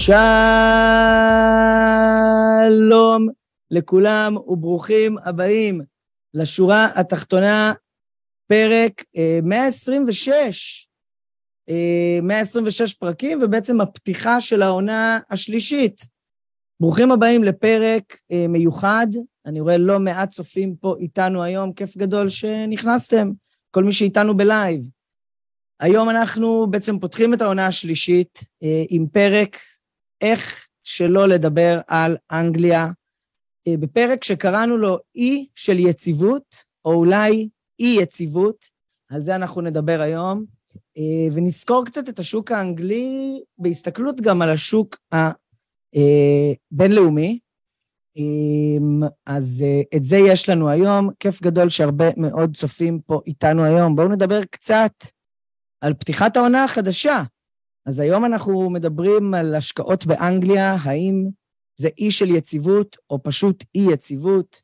שלום לכולם וברוכים הבאים לשורה התחתונה, פרק אה, 126. אה, 126 פרקים, ובעצם הפתיחה של העונה השלישית. ברוכים הבאים לפרק אה, מיוחד. אני רואה לא מעט צופים פה איתנו היום, כיף גדול שנכנסתם, כל מי שאיתנו בלייב. היום אנחנו בעצם פותחים את העונה השלישית אה, עם פרק איך שלא לדבר על אנגליה, אה, בפרק שקראנו לו אי של יציבות, או אולי אי-יציבות, על זה אנחנו נדבר היום, אה, ונזכור קצת את השוק האנגלי בהסתכלות גם על השוק הבינלאומי. אז את זה יש לנו היום, כיף גדול שהרבה מאוד צופים פה איתנו היום. בואו נדבר קצת על פתיחת העונה החדשה. אז היום אנחנו מדברים על השקעות באנגליה, האם זה אי של יציבות או פשוט אי-יציבות.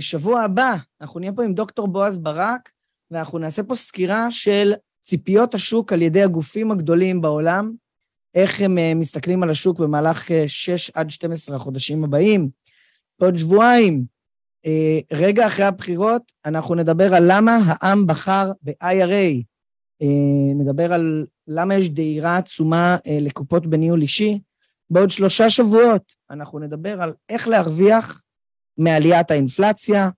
שבוע הבא אנחנו נהיה פה עם דוקטור בועז ברק, ואנחנו נעשה פה סקירה של ציפיות השוק על ידי הגופים הגדולים בעולם, איך הם מסתכלים על השוק במהלך 6 עד 12 החודשים הבאים. עוד שבועיים, רגע אחרי הבחירות, אנחנו נדבר על למה העם בחר ב-IRA. נדבר על למה יש דהירה עצומה לקופות בניהול אישי. בעוד שלושה שבועות אנחנו נדבר על איך להרוויח מעליית האינפלציה.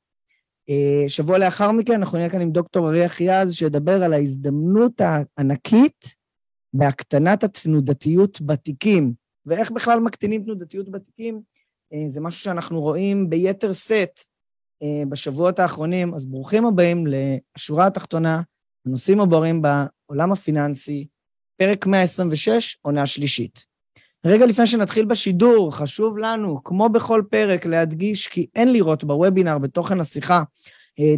שבוע לאחר מכן אנחנו נהיה כאן עם דוקטור אריה חיאז, שידבר על ההזדמנות הענקית בהקטנת התנודתיות בתיקים, ואיך בכלל מקטינים תנודתיות בתיקים. זה משהו שאנחנו רואים ביתר שאת בשבועות האחרונים, אז ברוכים הבאים לשורה התחתונה, הנושאים הבוערים בעולם הפיננסי, פרק 126, עונה שלישית. רגע לפני שנתחיל בשידור, חשוב לנו, כמו בכל פרק, להדגיש כי אין לראות בוובינר, בתוכן השיחה,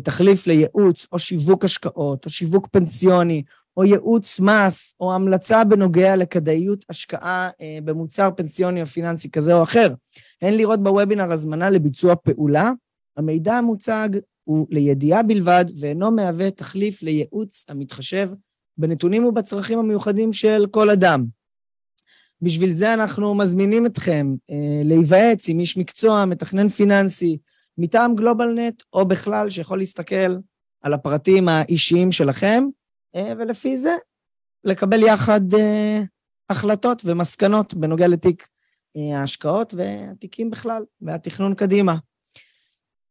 תחליף לייעוץ או שיווק השקעות, או שיווק פנסיוני, או ייעוץ מס, או המלצה בנוגע לכדאיות השקעה במוצר פנסיוני או פיננסי כזה או אחר. אין לראות בוובינר הזמנה לביצוע פעולה. המידע המוצג הוא לידיעה בלבד, ואינו מהווה תחליף לייעוץ המתחשב בנתונים ובצרכים המיוחדים של כל אדם. בשביל זה אנחנו מזמינים אתכם אה, להיוועץ עם איש מקצוע, מתכנן פיננסי, מטעם גלובלנט, או בכלל שיכול להסתכל על הפרטים האישיים שלכם, אה, ולפי זה לקבל יחד אה, החלטות ומסקנות בנוגע לתיק אה, ההשקעות והתיקים בכלל, והתכנון קדימה.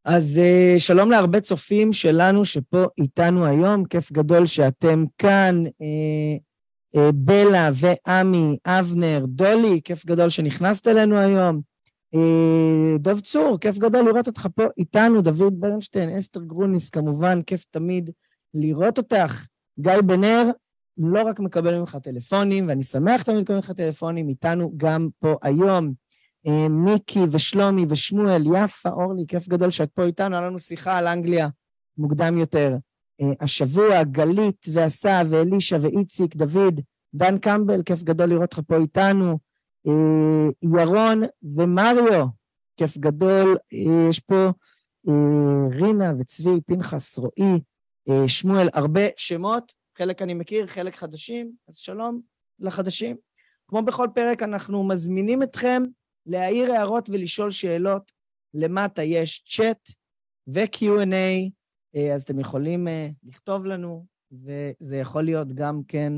אז uh, שלום להרבה צופים שלנו שפה איתנו היום, כיף גדול שאתם כאן, uh, בלה ועמי, אבנר, דולי, כיף גדול שנכנסת אלינו היום. דב צור, כיף גדול לראות אותך פה איתנו, דוד ברנשטיין, אסתר גרוניס, כמובן, כיף תמיד לראות אותך. גיא בן אר, לא רק מקבל ממך טלפונים, ואני שמח תמיד לקבל ממך טלפונים, איתנו גם פה היום. מיקי ושלומי ושמואל, יפה, אורלי, כיף גדול שאת פה איתנו, היה לנו שיחה על אנגליה מוקדם יותר. השבוע, גלית ועשה ואלישע ואיציק, דוד, דן קמבל, כיף גדול לראות אותך פה איתנו. ירון ומריו, כיף גדול, יש פה רינה וצבי, פנחס, רועי, שמואל, הרבה שמות, חלק אני מכיר, חלק חדשים, אז שלום לחדשים. כמו בכל פרק, אנחנו מזמינים אתכם להעיר הערות ולשאול שאלות. למטה יש צ'אט ו-Q&A, אז אתם יכולים לכתוב לנו, וזה יכול להיות גם כן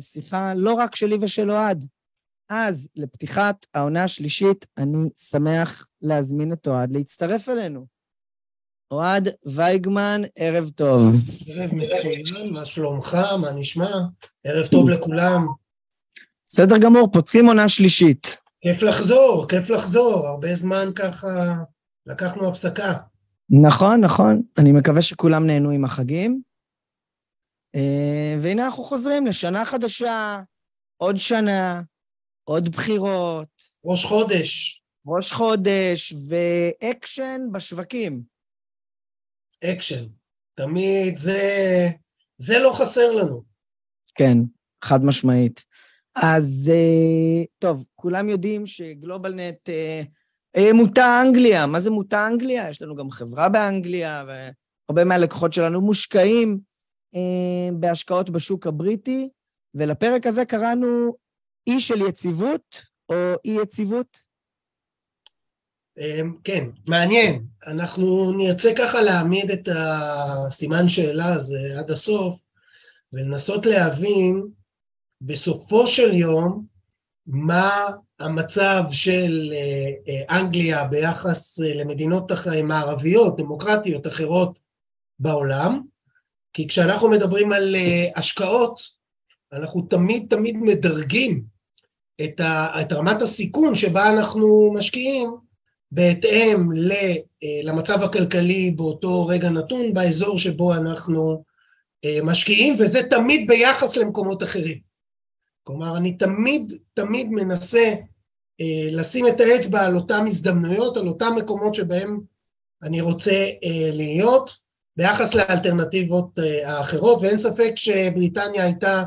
שיחה לא רק שלי ושל אוהד. אז לפתיחת העונה השלישית, אני שמח להזמין את אוהד להצטרף אלינו. אוהד וייגמן, ערב טוב. ערב מצוין, מה שלומך? מה נשמע? ערב טוב לכולם. בסדר גמור, פותחים עונה שלישית. כיף לחזור, כיף לחזור, הרבה זמן ככה לקחנו הפסקה. נכון, נכון, אני מקווה שכולם נהנו עם החגים. והנה אנחנו חוזרים לשנה חדשה, עוד שנה, עוד בחירות. ראש חודש. ראש חודש ואקשן בשווקים. אקשן. תמיד זה, זה לא חסר לנו. כן, חד משמעית. אז אה, טוב, כולם יודעים שגלובלנט אה, אה, מוטה אנגליה. מה זה מוטה אנגליה? יש לנו גם חברה באנגליה, והרבה מהלקוחות שלנו מושקעים בהשקעות בשוק הבריטי, ולפרק הזה קראנו אי של יציבות או אי יציבות? כן, מעניין. אנחנו נרצה ככה להעמיד את הסימן שאלה הזה עד הסוף, ולנסות להבין בסופו של יום מה המצב של אה, אה, אנגליה ביחס אה, למדינות מערביות, דמוקרטיות אחרות בעולם, כי כשאנחנו מדברים על השקעות, אנחנו תמיד תמיד מדרגים את, ה, את רמת הסיכון שבה אנחנו משקיעים בהתאם למצב הכלכלי באותו רגע נתון באזור שבו אנחנו משקיעים, וזה תמיד ביחס למקומות אחרים. כלומר, אני תמיד, תמיד מנסה אה, לשים את האצבע על אותן הזדמנויות, על אותם מקומות שבהם אני רוצה אה, להיות, ביחס לאלטרנטיבות אה, האחרות, ואין ספק שבריטניה הייתה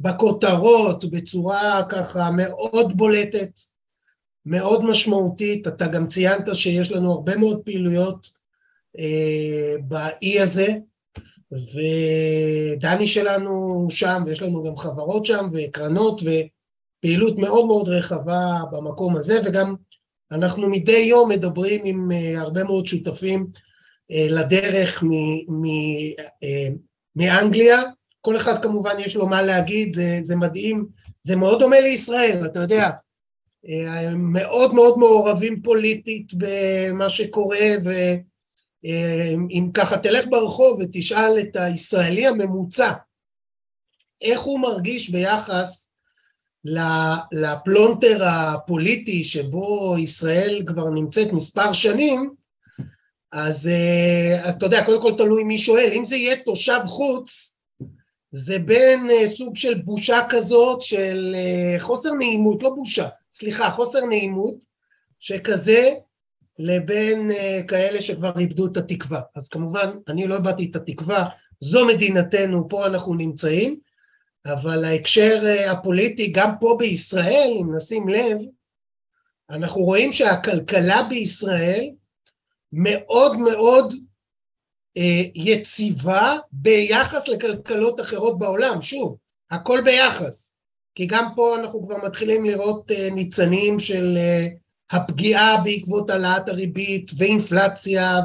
בכותרות בצורה ככה מאוד בולטת, מאוד משמעותית. אתה גם ציינת שיש לנו הרבה מאוד פעילויות אה, באי הזה, ודני שלנו שם, ויש לנו גם חברות שם, וקרנות, ופעילות מאוד מאוד רחבה במקום הזה, וגם אנחנו מדי יום מדברים עם אה, הרבה מאוד שותפים אה, לדרך אה, מאנגליה. כל אחד כמובן יש לו מה להגיד, זה, זה מדהים, זה מאוד דומה לישראל, אתה יודע, מאוד מאוד מעורבים פוליטית במה שקורה, ו... אם ככה תלך ברחוב ותשאל את הישראלי הממוצע איך הוא מרגיש ביחס לפלונטר הפוליטי שבו ישראל כבר נמצאת מספר שנים, אז, אז אתה יודע, קודם כל תלוי מי שואל, אם זה יהיה תושב חוץ, זה בין אה, סוג של בושה כזאת, של אה, חוסר נעימות, לא בושה, סליחה, חוסר נעימות, שכזה לבין uh, כאלה שכבר איבדו את התקווה. אז כמובן, אני לא איבדתי את התקווה, זו מדינתנו, פה אנחנו נמצאים, אבל ההקשר uh, הפוליטי, גם פה בישראל, אם נשים לב, אנחנו רואים שהכלכלה בישראל מאוד מאוד uh, יציבה ביחס לכלכלות אחרות בעולם. שוב, הכל ביחס, כי גם פה אנחנו כבר מתחילים לראות uh, ניצנים של uh, הפגיעה בעקבות העלאת הריבית ואינפלציה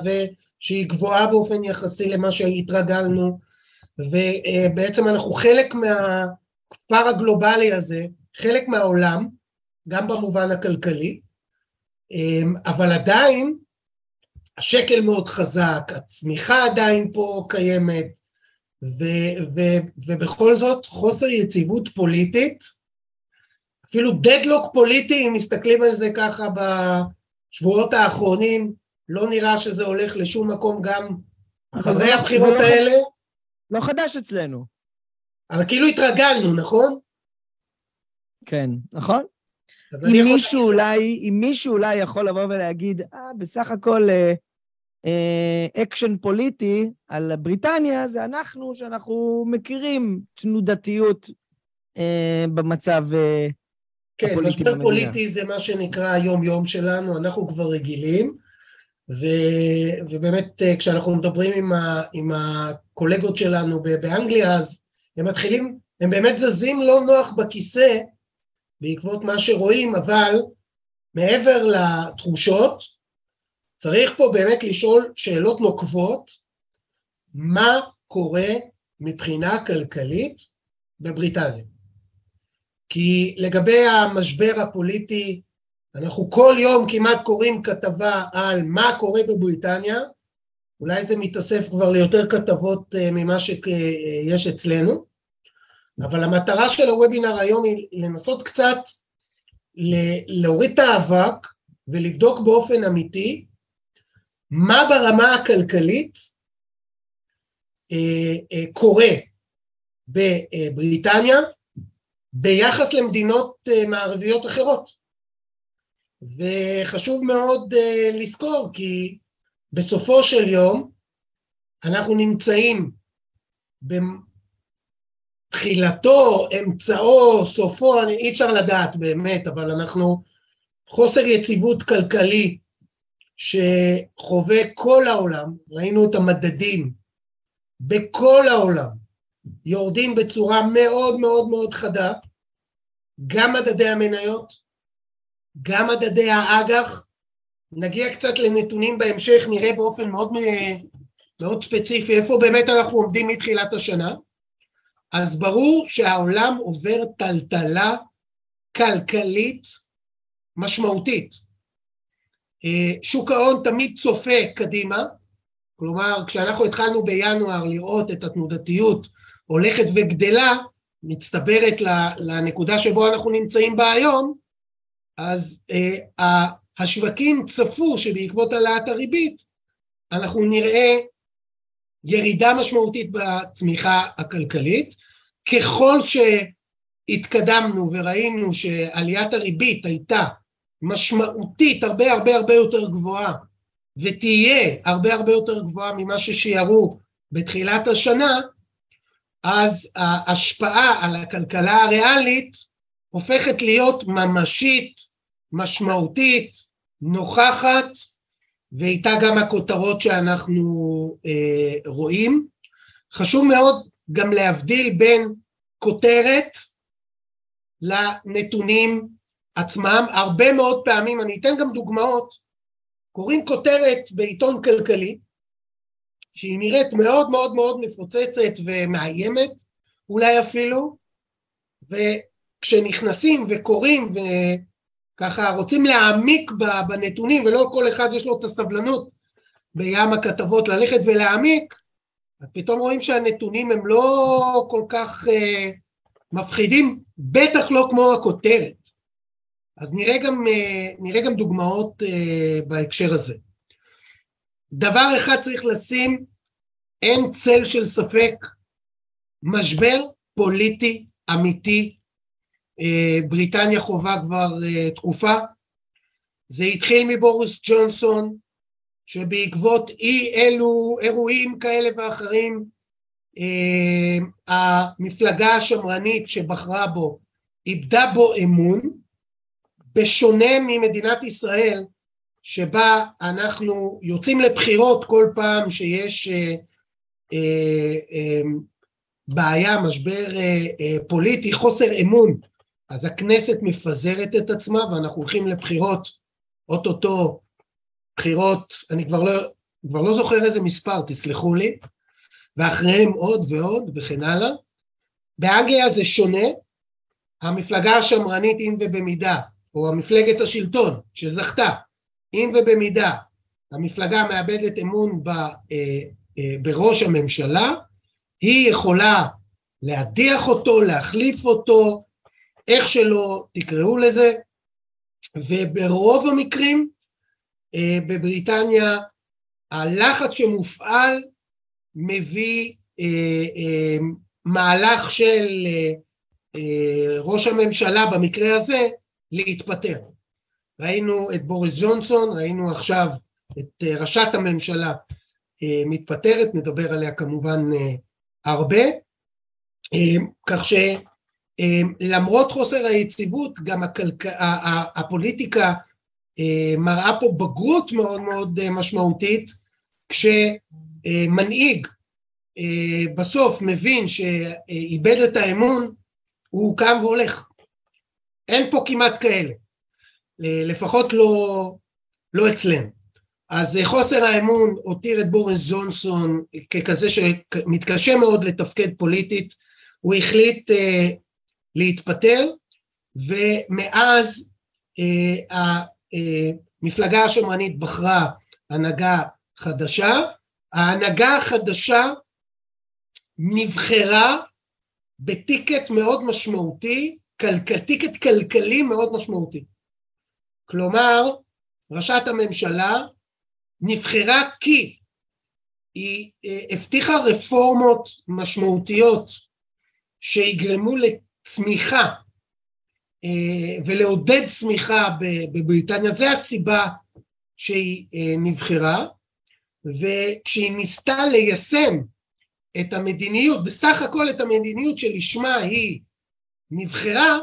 שהיא גבוהה באופן יחסי למה שהתרגלנו ובעצם אנחנו חלק מהכפר הגלובלי הזה, חלק מהעולם, גם במובן הכלכלי, אבל עדיין השקל מאוד חזק, הצמיחה עדיין פה קיימת, ו, ו, ובכל זאת חוסר יציבות פוליטית אפילו דדלוק פוליטי, אם מסתכלים על זה ככה בשבועות האחרונים, לא נראה שזה הולך לשום מקום גם אחרי לא- הבחירות לא האלה. לא חדש אצלנו. אבל כאילו התרגלנו, נכון? כן, נכון. אם מישהו אולי, אם מישהו אולי יכול לבוא ולהגיד, אה, בסך הכל אה, אה, אקשן פוליטי על בריטניה, זה אנחנו, שאנחנו מכירים תנודתיות אה, במצב אה, כן, משבר פוליטי זה מה שנקרא היום-יום שלנו, אנחנו כבר רגילים, ו, ובאמת אה, כשאנחנו מדברים עם, ה, עם הקולגות שלנו באנגליה, אז הם מתחילים, הם באמת זזים לא נוח בכיסא בעקבות מה שרואים, אבל מעבר לתחושות, צריך פה באמת לשאול שאלות נוקבות, מה קורה מבחינה כלכלית בבריטניה. כי לגבי המשבר הפוליטי, אנחנו כל יום כמעט קוראים כתבה על מה קורה בבריטניה, אולי זה מתאסף כבר ליותר כתבות אה, ממה שיש אצלנו, אבל המטרה של הוובינר היום היא לנסות קצת להוריד את האבק ולבדוק באופן אמיתי מה ברמה הכלכלית אה, אה, קורה בבריטניה ביחס למדינות אה, מערביות אחרות. וחשוב מאוד uh, לזכור, כי בסופו של יום אנחנו נמצאים בתחילתו, אמצעו, סופו, אני, אי אפשר לדעת באמת, אבל אנחנו חוסר יציבות כלכלי שחווה כל העולם, ראינו את המדדים בכל העולם, יורדים בצורה מאוד מאוד מאוד חדה, גם מדדי המניות, גם מדדי האג"ח, נגיע קצת לנתונים בהמשך, נראה באופן מאוד, מאוד ספציפי איפה באמת אנחנו עומדים מתחילת השנה, אז ברור שהעולם עובר טלטלה כלכלית משמעותית. אה, שוק ההון תמיד צופה קדימה, כלומר כשאנחנו התחלנו בינואר לראות את התנודתיות הולכת וגדלה, מצטברת לנקודה שבו אנחנו נמצאים בה היום, אז uh, השווקים צפו שבעקבות העלאת הריבית אנחנו נראה ירידה משמעותית בצמיחה הכלכלית. ככל שהתקדמנו וראינו שעליית הריבית הייתה משמעותית הרבה הרבה הרבה יותר גבוהה ותהיה הרבה הרבה יותר גבוהה ממה ששיערו בתחילת השנה, אז ההשפעה על הכלכלה הריאלית הופכת להיות ממשית, משמעותית, נוכחת, ואיתה גם הכותרות שאנחנו אה, רואים. חשוב מאוד גם להבדיל בין כותרת לנתונים עצמם. הרבה מאוד פעמים, אני אתן גם דוגמאות, קוראים כותרת בעיתון כלכלי, שהיא נראית מאוד מאוד מאוד מפוצצת ומאיימת, אולי אפילו, וכשנכנסים וקוראים וככה רוצים להעמיק בנתונים, ולא כל אחד יש לו את הסבלנות בים הכתבות ללכת ולהעמיק, פתאום רואים שהנתונים הם לא כל כך uh, מפחידים, בטח לא כמו הכותרת. אז נראה גם, uh, נראה גם דוגמאות uh, בהקשר הזה. דבר אחד צריך לשים, אין צל של ספק, משבר פוליטי אמיתי, אה, בריטניה חווה כבר אה, תקופה. זה התחיל מבוריס ג'ונסון, שבעקבות אי אלו אירועים כאלה ואחרים, אה, המפלגה השמרנית שבחרה בו איבדה בו אמון, בשונה ממדינת ישראל, שבה אנחנו יוצאים לבחירות כל פעם שיש אה, אה, אה, בעיה, משבר פוליטי, חוסר אמון, אז הכנסת מפזרת את עצמה ואנחנו הולכים לבחירות, אוטוטו בחירות, אני כבר לא, כבר לא זוכר איזה מספר, תסלחו לי, ואחריהם עוד ועוד וכן הלאה. באנגליה זה שונה, המפלגה השמרנית אם ובמידה, או המפלגת השלטון שזכתה, אם ובמידה המפלגה מאבדת אמון ב, אה, אה, בראש הממשלה, היא יכולה להדיח אותו, להחליף אותו, איך שלא תקראו לזה, וברוב המקרים אה, בבריטניה הלחץ שמופעל מביא מהלך של ראש הממשלה במקרה הזה להתפטר. ראינו את בוריס ג'ונסון, ראינו עכשיו את אה, ראשת הממשלה אה, מתפטרת, נדבר עליה כמובן אה, הרבה, כך שלמרות חוסר היציבות, גם הכלכ... הפוליטיקה מראה פה בגרות מאוד מאוד משמעותית, כשמנהיג בסוף מבין שאיבד את האמון, הוא קם והולך. אין פה כמעט כאלה. לפחות לא, לא אצלנו. אז אה, חוסר האמון הותיר את בורנס ג'ונסון ככזה שמתקשה מאוד לתפקד פוליטית, הוא החליט uh, להתפטר, ומאז uh, המפלגה השמרנית בחרה הנהגה חדשה, ההנהגה החדשה נבחרה בטיקט מאוד משמעותי, קל, טיקט כלכלי מאוד משמעותי. כלומר, ראשת הממשלה נבחרה כי היא אה, הבטיחה רפורמות משמעותיות שיגרמו לצמיחה ולעודד צמיחה בבריטניה, זו הסיבה שהיא נבחרה, וכשהיא ניסתה ליישם את המדיניות, בסך הכל את המדיניות שלשמה היא נבחרה,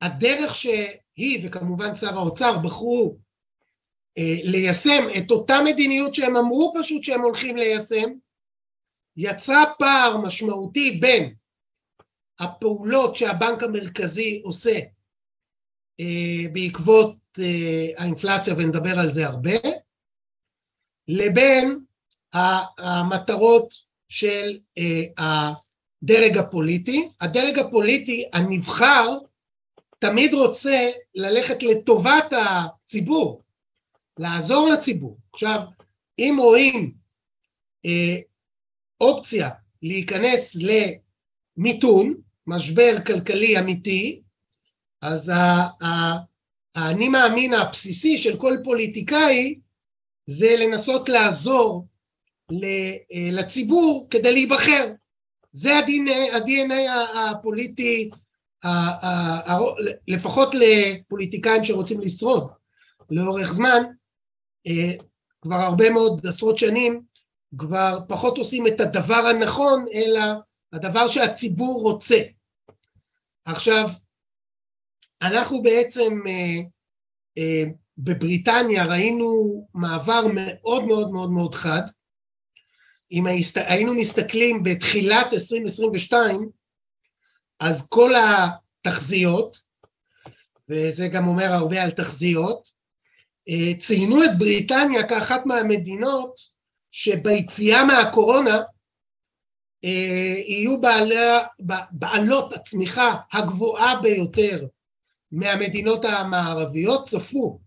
הדרך שהיא וכמובן שר האוצר בחרו אה, ליישם את אותה מדיניות שהם אמרו פשוט שהם הולכים ליישם, יצרה פער משמעותי בין הפעולות שהבנק המרכזי עושה אה, בעקבות אה, האינפלציה, ונדבר על זה הרבה, לבין המטרות של הדרג הפוליטי. הדרג הפוליטי הנבחר תמיד רוצה ללכת לטובת הציבור, לעזור לציבור. עכשיו, אם רואים אה, אופציה להיכנס למיתון, משבר כלכלי אמיתי, אז האני מאמין הבסיסי של כל פוליטיקאי זה לנסות לעזור אה, לציבור כדי להיבחר. זה ה-DNA הפוליטי, לפחות לפוליטיקאים שרוצים לשרוד לאורך זמן, אה, כבר הרבה מאוד עשרות שנים, כבר פחות עושים את הדבר הנכון, אלא הדבר שהציבור רוצה. עכשיו, אנחנו בעצם אה, בבריטניה ראינו מעבר מאוד מאוד מאוד מאוד חד, אם היינו מסתכלים בתחילת 2022, אז כל התחזיות, וזה גם אומר הרבה על תחזיות, אה, ציינו את בריטניה כאחת מהמדינות שביציאה מהקורונה אה, יהיו בעלה, בעלות הצמיחה הגבוהה ביותר מהמדינות המערביות, צפו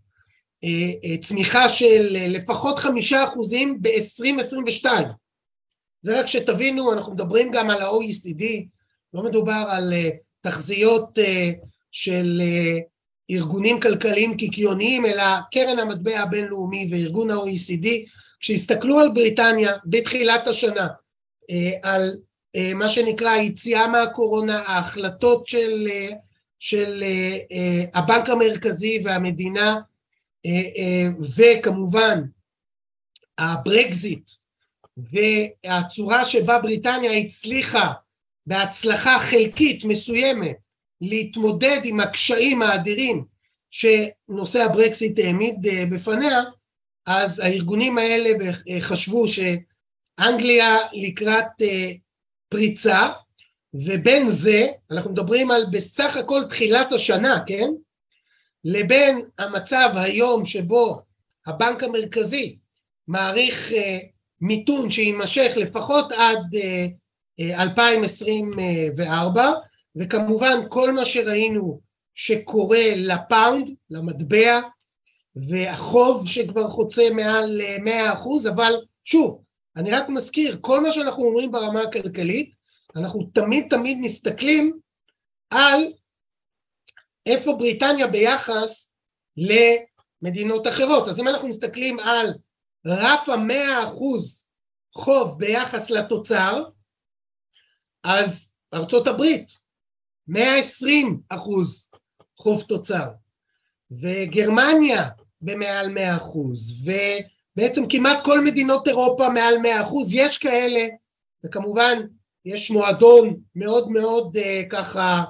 אה, צמיחה של לפחות חמישה אחוזים ב-2022. זה רק שתבינו, אנחנו מדברים גם על ה-OECD, לא מדובר על uh, תחזיות uh, של uh, ארגונים כלכליים קיקיוניים, אלא קרן המטבע הבינלאומי וארגון ה-OECD, כשהסתכלו על בריטניה בתחילת השנה, על מה שנקרא היציאה מהקורונה, ההחלטות של, של הבנק המרכזי והמדינה, וכמובן הברקזיט, והצורה שבה בריטניה הצליחה בהצלחה חלקית מסוימת להתמודד עם הקשיים האדירים שנושא הברקסיט העמיד אה, בפניה, אז הארגונים האלה חשבו שאנגליה לקראת אה, פריצה, ובין זה, אנחנו מדברים על בסך הכל תחילת השנה, כן? לבין המצב היום שבו הבנק המרכזי מעריך אה, מיתון שיימשך לפחות עד 2024, אה, וכמובן כל מה שראינו שקורה לפאונד, למטבע, והחוב שכבר חוצה מעל 100 אה, אחוז, אבל שוב, אני רק מזכיר, כל מה שאנחנו אומרים ברמה הכלכלית, אנחנו תמיד תמיד מסתכלים על איפה בריטניה ביחס למדינות אחרות. אז אם אנחנו מסתכלים על רף המאה אחוז חוב ביחס לתוצר, אז ארצות הברית, 120 אחוז חוב תוצר, וגרמניה במעל 100 אחוז, ובעצם כמעט כל מדינות אירופה מעל 100 אחוז, יש כאלה, וכמובן יש מועדון מאוד מאוד uh, ככה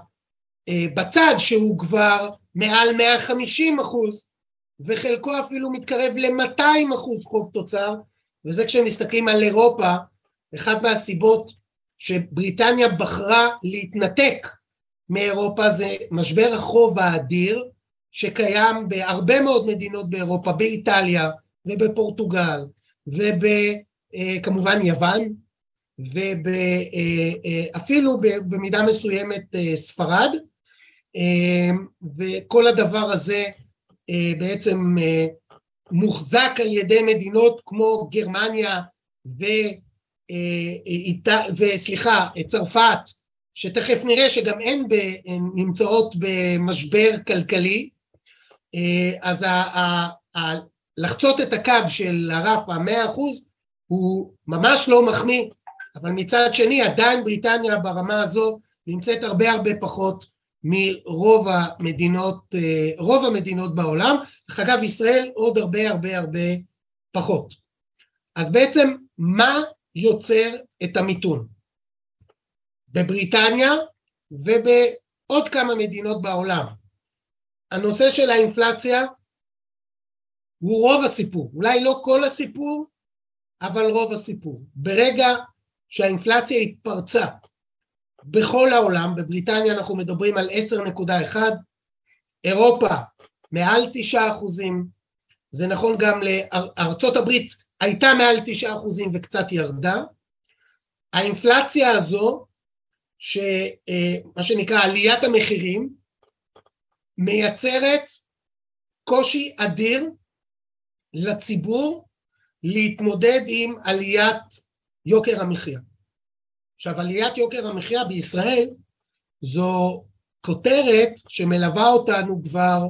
uh, בצד שהוא כבר מעל 150 אחוז, וחלקו אפילו מתקרב ל-200 אחוז חוב תוצר, וזה כשמסתכלים על אירופה, אחת מהסיבות שבריטניה בחרה להתנתק מאירופה זה משבר החוב האדיר שקיים בהרבה מאוד מדינות באירופה, באיטליה ובפורטוגל וכמובן יוון ואפילו במידה מסוימת אה, ספרד אה, וכל הדבר הזה אה, בעצם אה, מוחזק על ידי מדינות כמו גרמניה ו, אה, וסליחה, צרפת, שתכף נראה שגם הן נמצאות במשבר כלכלי, אז ה, ה, ה, לחצות את הקו של הרף המאה אחוז הוא ממש לא מחמיא, אבל מצד שני עדיין בריטניה ברמה הזו נמצאת הרבה הרבה פחות מרוב המדינות, אה, רוב המדינות בעולם, דרך אגב ישראל עוד הרבה הרבה הרבה פחות. אז בעצם מה יוצר את המיתון? בבריטניה ובעוד כמה מדינות בעולם. הנושא של האינפלציה הוא רוב הסיפור, אולי לא כל הסיפור, אבל רוב הסיפור. ברגע שהאינפלציה התפרצה בכל העולם, בבריטניה אנחנו מדברים על 10.1, אירופה מעל 9 אחוזים, זה נכון גם לארצות הברית הייתה מעל 9 אחוזים וקצת ירדה, האינפלציה הזו, שמה שנקרא עליית המחירים, מייצרת קושי אדיר לציבור להתמודד עם עליית יוקר המחיה. עכשיו עליית יוקר המחיה בישראל זו כותרת שמלווה אותנו כבר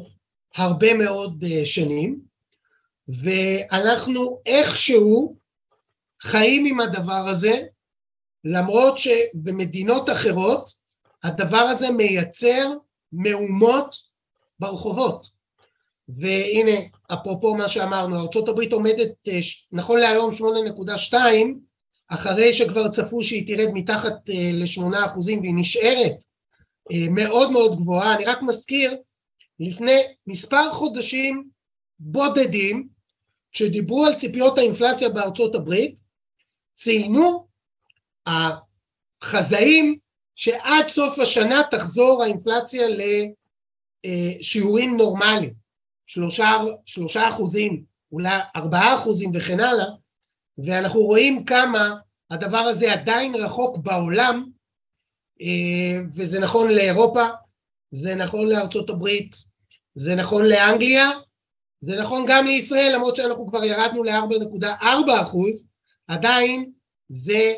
הרבה מאוד אה, שנים ואנחנו איכשהו חיים עם הדבר הזה למרות שבמדינות אחרות הדבר הזה מייצר מהומות ברחובות. והנה אפרופו מה שאמרנו ארה"ב עומדת אה, נכון להיום 8.2 אחרי שכבר צפו שהיא תרד מתחת אה, לשמונה אחוזים והיא נשארת אה, מאוד מאוד גבוהה, אני רק מזכיר, לפני מספר חודשים בודדים, כשדיברו על ציפיות האינפלציה בארצות הברית, ציינו החזאים שעד סוף השנה תחזור האינפלציה לשיעורים נורמליים, שלושה, שלושה אחוזים, אולי ארבעה אחוזים וכן הלאה, ואנחנו רואים כמה הדבר הזה עדיין רחוק בעולם, וזה נכון לאירופה, זה נכון לארצות הברית, זה נכון לאנגליה, זה נכון גם לישראל, למרות שאנחנו כבר ירדנו ל-4.4 אחוז, עדיין זה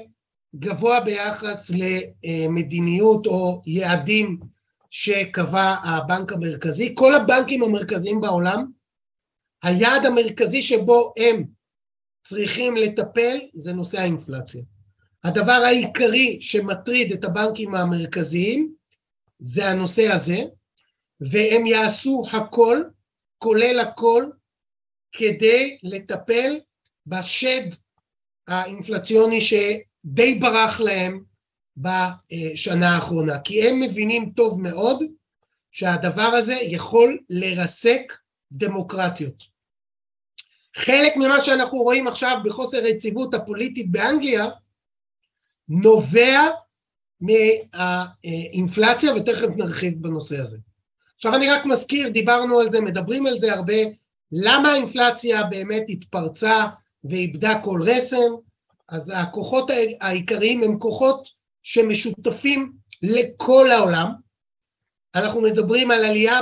גבוה ביחס למדיניות או יעדים שקבע הבנק המרכזי. כל הבנקים המרכזיים בעולם, היעד המרכזי שבו הם צריכים לטפל זה נושא האינפלציה. הדבר העיקרי שמטריד את הבנקים המרכזיים זה הנושא הזה, והם יעשו הכל, כולל הכל, כדי לטפל בשד האינפלציוני שדי ברח להם בשנה האחרונה, כי הם מבינים טוב מאוד שהדבר הזה יכול לרסק דמוקרטיות. חלק ממה שאנחנו רואים עכשיו בחוסר היציבות הפוליטית באנגליה נובע מהאינפלציה ותכף נרחיב בנושא הזה. עכשיו אני רק מזכיר, דיברנו על זה, מדברים על זה הרבה, למה האינפלציה באמת התפרצה ואיבדה כל רסן? אז הכוחות העיקריים הם כוחות שמשותפים לכל העולם. אנחנו מדברים על עלייה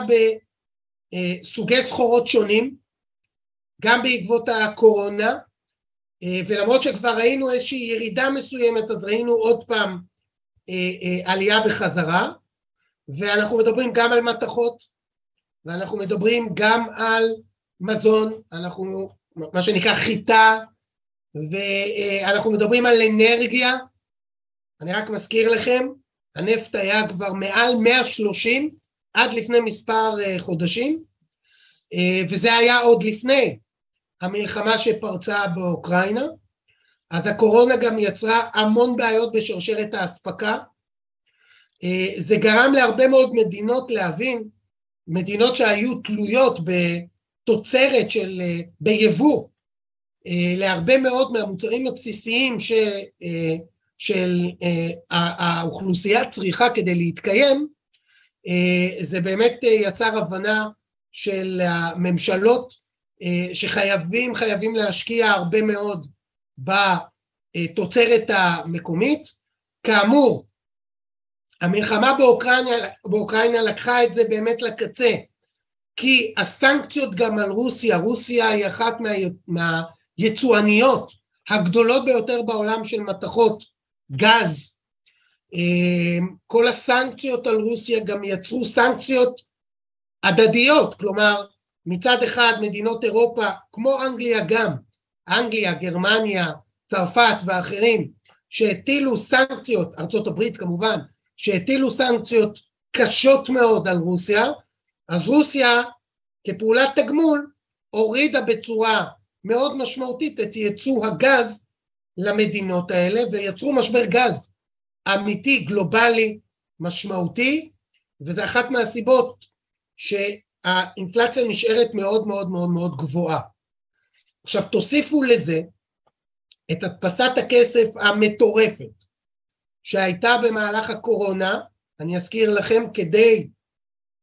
בסוגי סחורות שונים, גם בעקבות הקורונה, אה, ולמרות שכבר ראינו איזושהי ירידה מסוימת, אז ראינו עוד פעם אה, אה, עלייה בחזרה, ואנחנו מדברים גם על מתכות, ואנחנו מדברים גם על מזון, אנחנו, מה שנקרא חיטה, ואנחנו מדברים על אנרגיה, אני רק מזכיר לכם, הנפט היה כבר מעל 130 עד לפני מספר חודשים, וזה היה עוד לפני המלחמה שפרצה באוקראינה, אז הקורונה גם יצרה המון בעיות בשרשרת האספקה. אה, זה גרם להרבה מאוד מדינות להבין, מדינות שהיו תלויות בתוצרת של, אה, ביבוא, אה, להרבה מאוד מהמוצרים הבסיסיים ש, של האוכלוסייה צריכה כדי להתקיים, זה באמת יצר הבנה של הממשלות שחייבים חייבים להשקיע הרבה מאוד בתוצרת המקומית. כאמור, המלחמה באוקראינה, באוקראינה לקחה את זה באמת לקצה, כי הסנקציות גם על רוסיה, רוסיה היא אחת מה, מהיצואניות הגדולות ביותר בעולם של מתכות גז. אה, כל הסנקציות על רוסיה גם יצרו סנקציות הדדיות, כלומר מצד אחד מדינות אירופה, כמו אנגליה גם, אנגליה, גרמניה, צרפת ואחרים, שהטילו סנקציות, ארצות הברית כמובן, שהטילו סנקציות קשות מאוד על רוסיה, אז רוסיה כפעולת תגמול הורידה בצורה מאוד משמעותית את ייצוא הגז למדינות האלה ויצרו משבר גז אמיתי, גלובלי, משמעותי, וזה אחת מהסיבות שהאינפלציה נשארת מאוד מאוד מאוד מאוד גבוהה. עכשיו תוסיפו לזה את הדפסת הכסף המטורפת שהייתה במהלך הקורונה, אני אזכיר לכם, כדי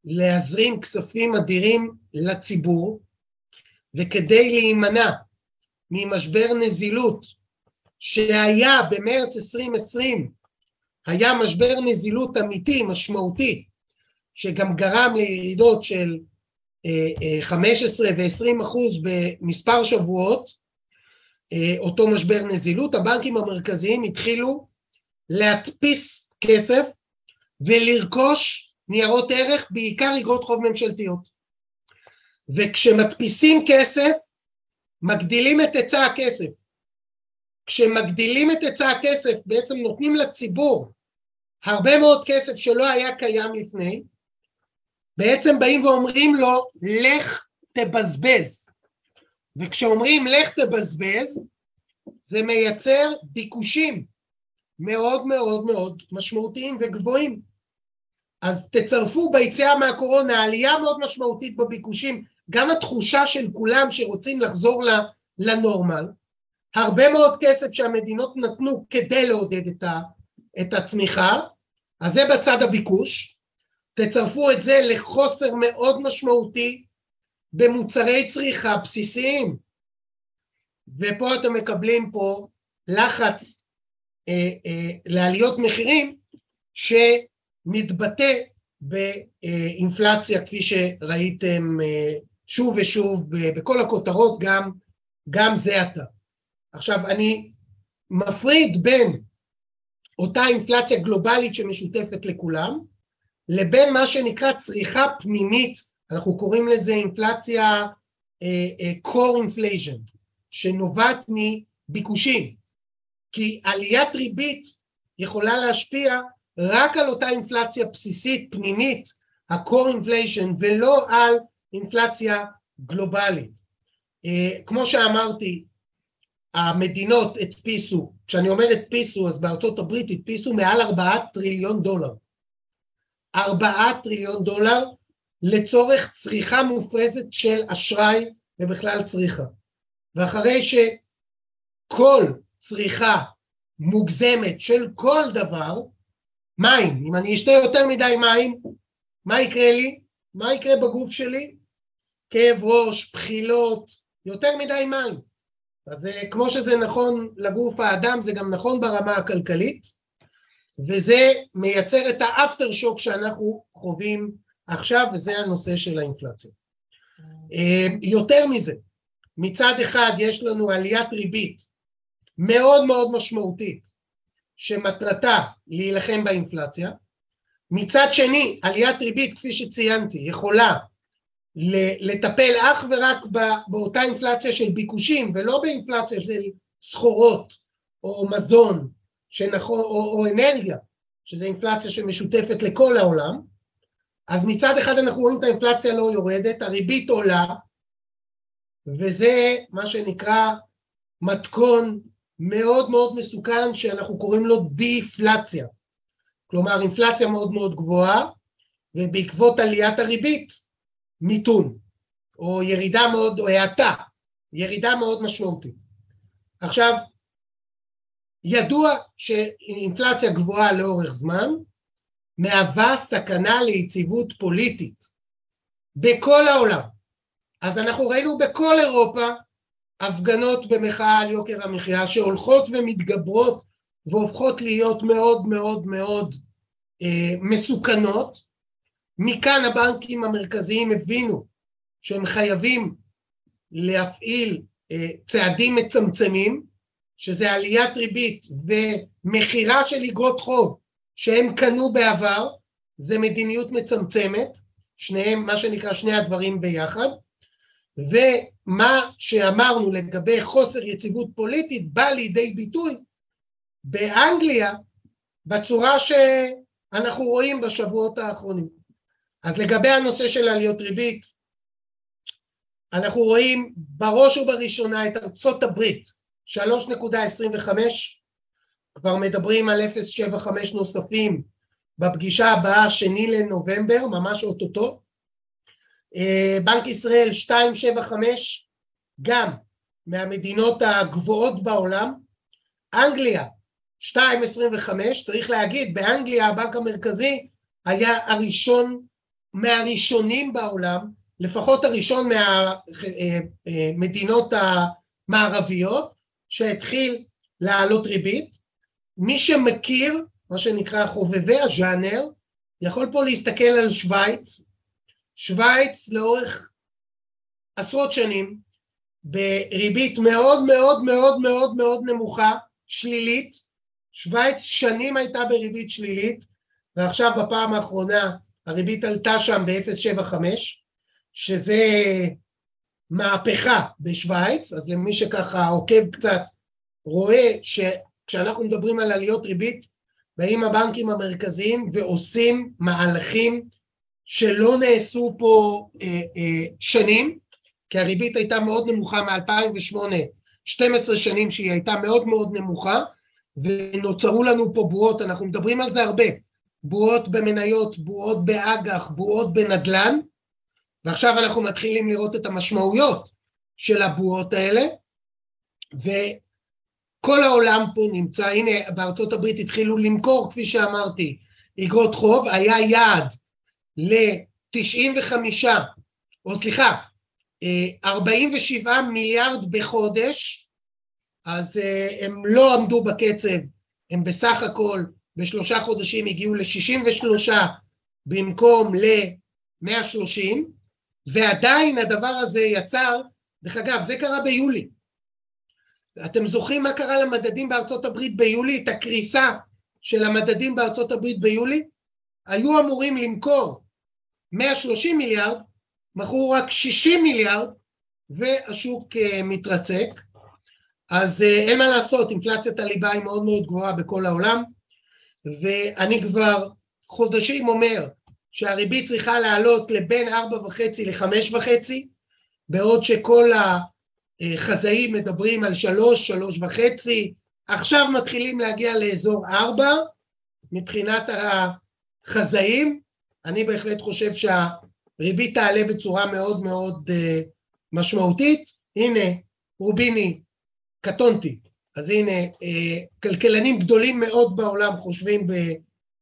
להזרים כספים אדירים לציבור וכדי להימנע ממשבר נזילות שהיה במרץ 2020, היה משבר נזילות אמיתי, משמעותי, שגם גרם לירידות של 15 ו-20 אחוז במספר שבועות, אותו משבר נזילות, הבנקים המרכזיים התחילו להדפיס כסף ולרכוש ניירות ערך, בעיקר אגרות חוב ממשלתיות. וכשמדפיסים כסף, מגדילים את היצע הכסף. כשמגדילים את היצע הכסף, בעצם נותנים לציבור הרבה מאוד כסף שלא היה קיים לפני, בעצם באים ואומרים לו, לך תבזבז. וכשאומרים לך תבזבז, זה מייצר ביקושים מאוד מאוד מאוד משמעותיים וגבוהים. אז תצרפו ביציאה מהקורונה עלייה מאוד משמעותית בביקושים, גם התחושה של כולם שרוצים לחזור לנורמל, הרבה מאוד כסף שהמדינות נתנו כדי לעודד את, ה, את הצמיחה, אז זה בצד הביקוש, תצרפו את זה לחוסר מאוד משמעותי במוצרי צריכה בסיסיים, ופה אתם מקבלים פה לחץ לעליות מחירים שמתבטא באינפלציה כפי שראיתם אה, שוב ושוב בכל הכותרות גם, גם זה עתה. עכשיו אני מפריד בין אותה אינפלציה גלובלית שמשותפת לכולם לבין מה שנקרא צריכה פנימית, אנחנו קוראים לזה אינפלציה core inflation, שנובעת מביקושים, כי עליית ריבית יכולה להשפיע רק על אותה אינפלציה בסיסית פנימית, ה-core inflation, ולא על אינפלציה גלובלית. Uh, כמו שאמרתי, המדינות הדפיסו, כשאני אומר הדפיסו אז בארצות הברית הדפיסו מעל ארבעה טריליון דולר. ארבעה טריליון דולר לצורך צריכה מופרזת של אשראי ובכלל צריכה. ואחרי שכל צריכה מוגזמת של כל דבר, מים, אם אני אשתה יותר מדי מים, מה יקרה לי? מה יקרה בגוף שלי? כאב ראש, בחילות, יותר מדי מים. אז כמו שזה נכון לגוף האדם, זה גם נכון ברמה הכלכלית, וזה מייצר את האפטר שוק שאנחנו חווים עכשיו, וזה הנושא של האינפלציה. אה, יותר מזה, מצד אחד יש לנו עליית ריבית מאוד מאוד משמעותית, שמטרתה להילחם באינפלציה, מצד שני, עליית ריבית, כפי שציינתי, יכולה לטפל אך ורק באותה אינפלציה של ביקושים ולא באינפלציה של סחורות או מזון שנכון, או, או אנרגיה, שזו אינפלציה שמשותפת לכל העולם, אז מצד אחד אנחנו רואים את האינפלציה לא יורדת, הריבית עולה, וזה מה שנקרא מתכון מאוד מאוד מסוכן שאנחנו קוראים לו דיפלציה. כלומר אינפלציה מאוד מאוד גבוהה, ובעקבות עליית הריבית מיתון, או ירידה מאוד, או האטה, ירידה מאוד משמעותית. עכשיו, ידוע שאינפלציה גבוהה לאורך זמן מהווה סכנה ליציבות פוליטית בכל העולם. אז אנחנו ראינו בכל אירופה הפגנות במחאה על יוקר המחיה שהולכות ומתגברות והופכות להיות מאוד מאוד מאוד אה, מסוכנות. מכאן הבנקים המרכזיים הבינו שהם חייבים להפעיל אה, צעדים מצמצמים, שזה עליית ריבית ומכירה של אגרות חוב שהם קנו בעבר, זה מדיניות מצמצמת, שניהם, מה שנקרא שני הדברים ביחד, ומה שאמרנו לגבי חוסר יציבות פוליטית בא לידי ביטוי באנגליה בצורה ש... אנחנו רואים בשבועות האחרונים. אז לגבי הנושא של עליות ריבית, אנחנו רואים בראש ובראשונה את ארצות הברית, 3.25, כבר מדברים על 0.75 נוספים בפגישה הבאה, שני לנובמבר, ממש אוטוטו. אה, בנק ישראל 2.75, גם מהמדינות הגבוהות בעולם. אנגליה 2.25, צריך להגיד, באנגליה הבנק המרכזי היה הראשון מהראשונים בעולם, לפחות הראשון מהמדינות המערביות, שהתחיל להעלות ריבית. מי שמכיר, מה שנקרא חובבי הז'אנר, יכול פה להסתכל על שווייץ. שווייץ לאורך עשרות שנים, בריבית מאוד מאוד מאוד מאוד מאוד נמוכה, שלילית. שווייץ שנים הייתה בריבית שלילית, ועכשיו בפעם האחרונה הריבית עלתה שם ב-0.75, שזה מהפכה בשוויץ, אז למי שככה עוקב קצת רואה שכשאנחנו מדברים על עליות ריבית, באים הבנקים המרכזיים ועושים מהלכים שלא נעשו פה אה, אה, שנים, כי הריבית הייתה מאוד נמוכה מ-2008, 12 שנים שהיא הייתה מאוד מאוד נמוכה, ונוצרו לנו פה בועות, אנחנו מדברים על זה הרבה, בועות במניות, בועות באג"ח, בועות בנדל"ן, ועכשיו אנחנו מתחילים לראות את המשמעויות של הבועות האלה, וכל העולם פה נמצא, הנה בארצות הברית התחילו למכור, כפי שאמרתי, אגרות חוב, היה יעד ל-95, או סליחה, 47 מיליארד בחודש, אז אה, הם לא עמדו בקצב, הם בסך הכל בשלושה חודשים הגיעו ל-63 במקום ל-130, ועדיין הדבר הזה יצר, דרך אגב, זה קרה ביולי. אתם זוכרים מה קרה למדדים בארצות הברית ביולי? את הקריסה של המדדים בארצות הברית ביולי? היו אמורים למכור 130 מיליארד, מכרו רק 60 מיליארד, והשוק uh, מתרסק. אז uh, אין מה לעשות, אינפלציית הליבה היא מאוד מאוד גבוהה בכל העולם, ואני כבר חודשים אומר שהריבית צריכה לעלות לבין 4.5 ל-5.5, בעוד שכל החזאים מדברים על 3, 3.5, עכשיו מתחילים להגיע לאזור 4 מבחינת החזאים, אני בהחלט חושב שהריבית תעלה בצורה מאוד מאוד uh, משמעותית. הנה, רוביני, קטונתי, אז הנה, uh, כלכלנים גדולים מאוד בעולם חושבים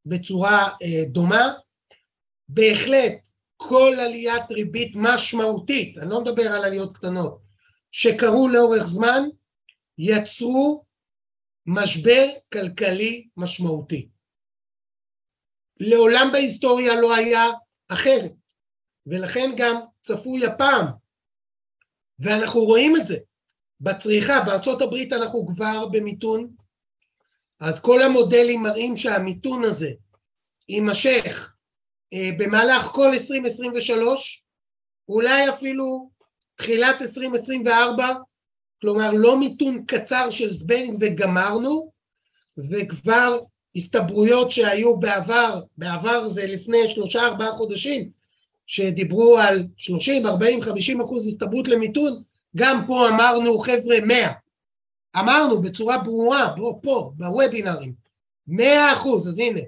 בצורה uh, דומה. בהחלט, כל עליית ריבית משמעותית, אני לא מדבר על עליות קטנות, שקרו לאורך זמן, יצרו משבר כלכלי משמעותי. לעולם בהיסטוריה לא היה אחרת, ולכן גם צפוי הפעם, ואנחנו רואים את זה. בצריכה, בארצות הברית אנחנו כבר במיתון, אז כל המודלים מראים שהמיתון הזה יימשך אה, במהלך כל 2023, אולי אפילו תחילת 2024, כלומר לא מיתון קצר של זבנג וגמרנו, וכבר הסתברויות שהיו בעבר, בעבר זה לפני שלושה ארבעה חודשים, שדיברו על 30, 40, 50 אחוז הסתברות למיתון, גם פה אמרנו חבר'ה 100, אמרנו בצורה ברורה, פה, פה, בוובינרים, 100 אחוז, אז הנה,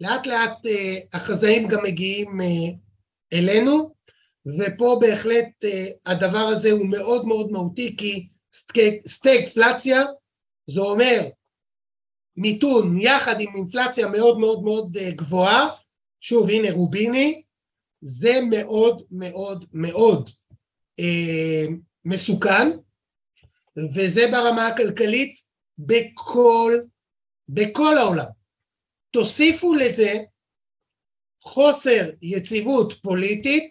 לאט לאט uh, החזאים גם מגיעים uh, אלינו, ופה בהחלט uh, הדבר הזה הוא מאוד מאוד מהותי, כי סטגפלציה, זה אומר מיתון יחד עם אינפלציה מאוד מאוד מאוד גבוהה, שוב הנה רוביני, זה מאוד מאוד מאוד אה, מסוכן, וזה ברמה הכלכלית בכל, בכל העולם. תוסיפו לזה חוסר יציבות פוליטית,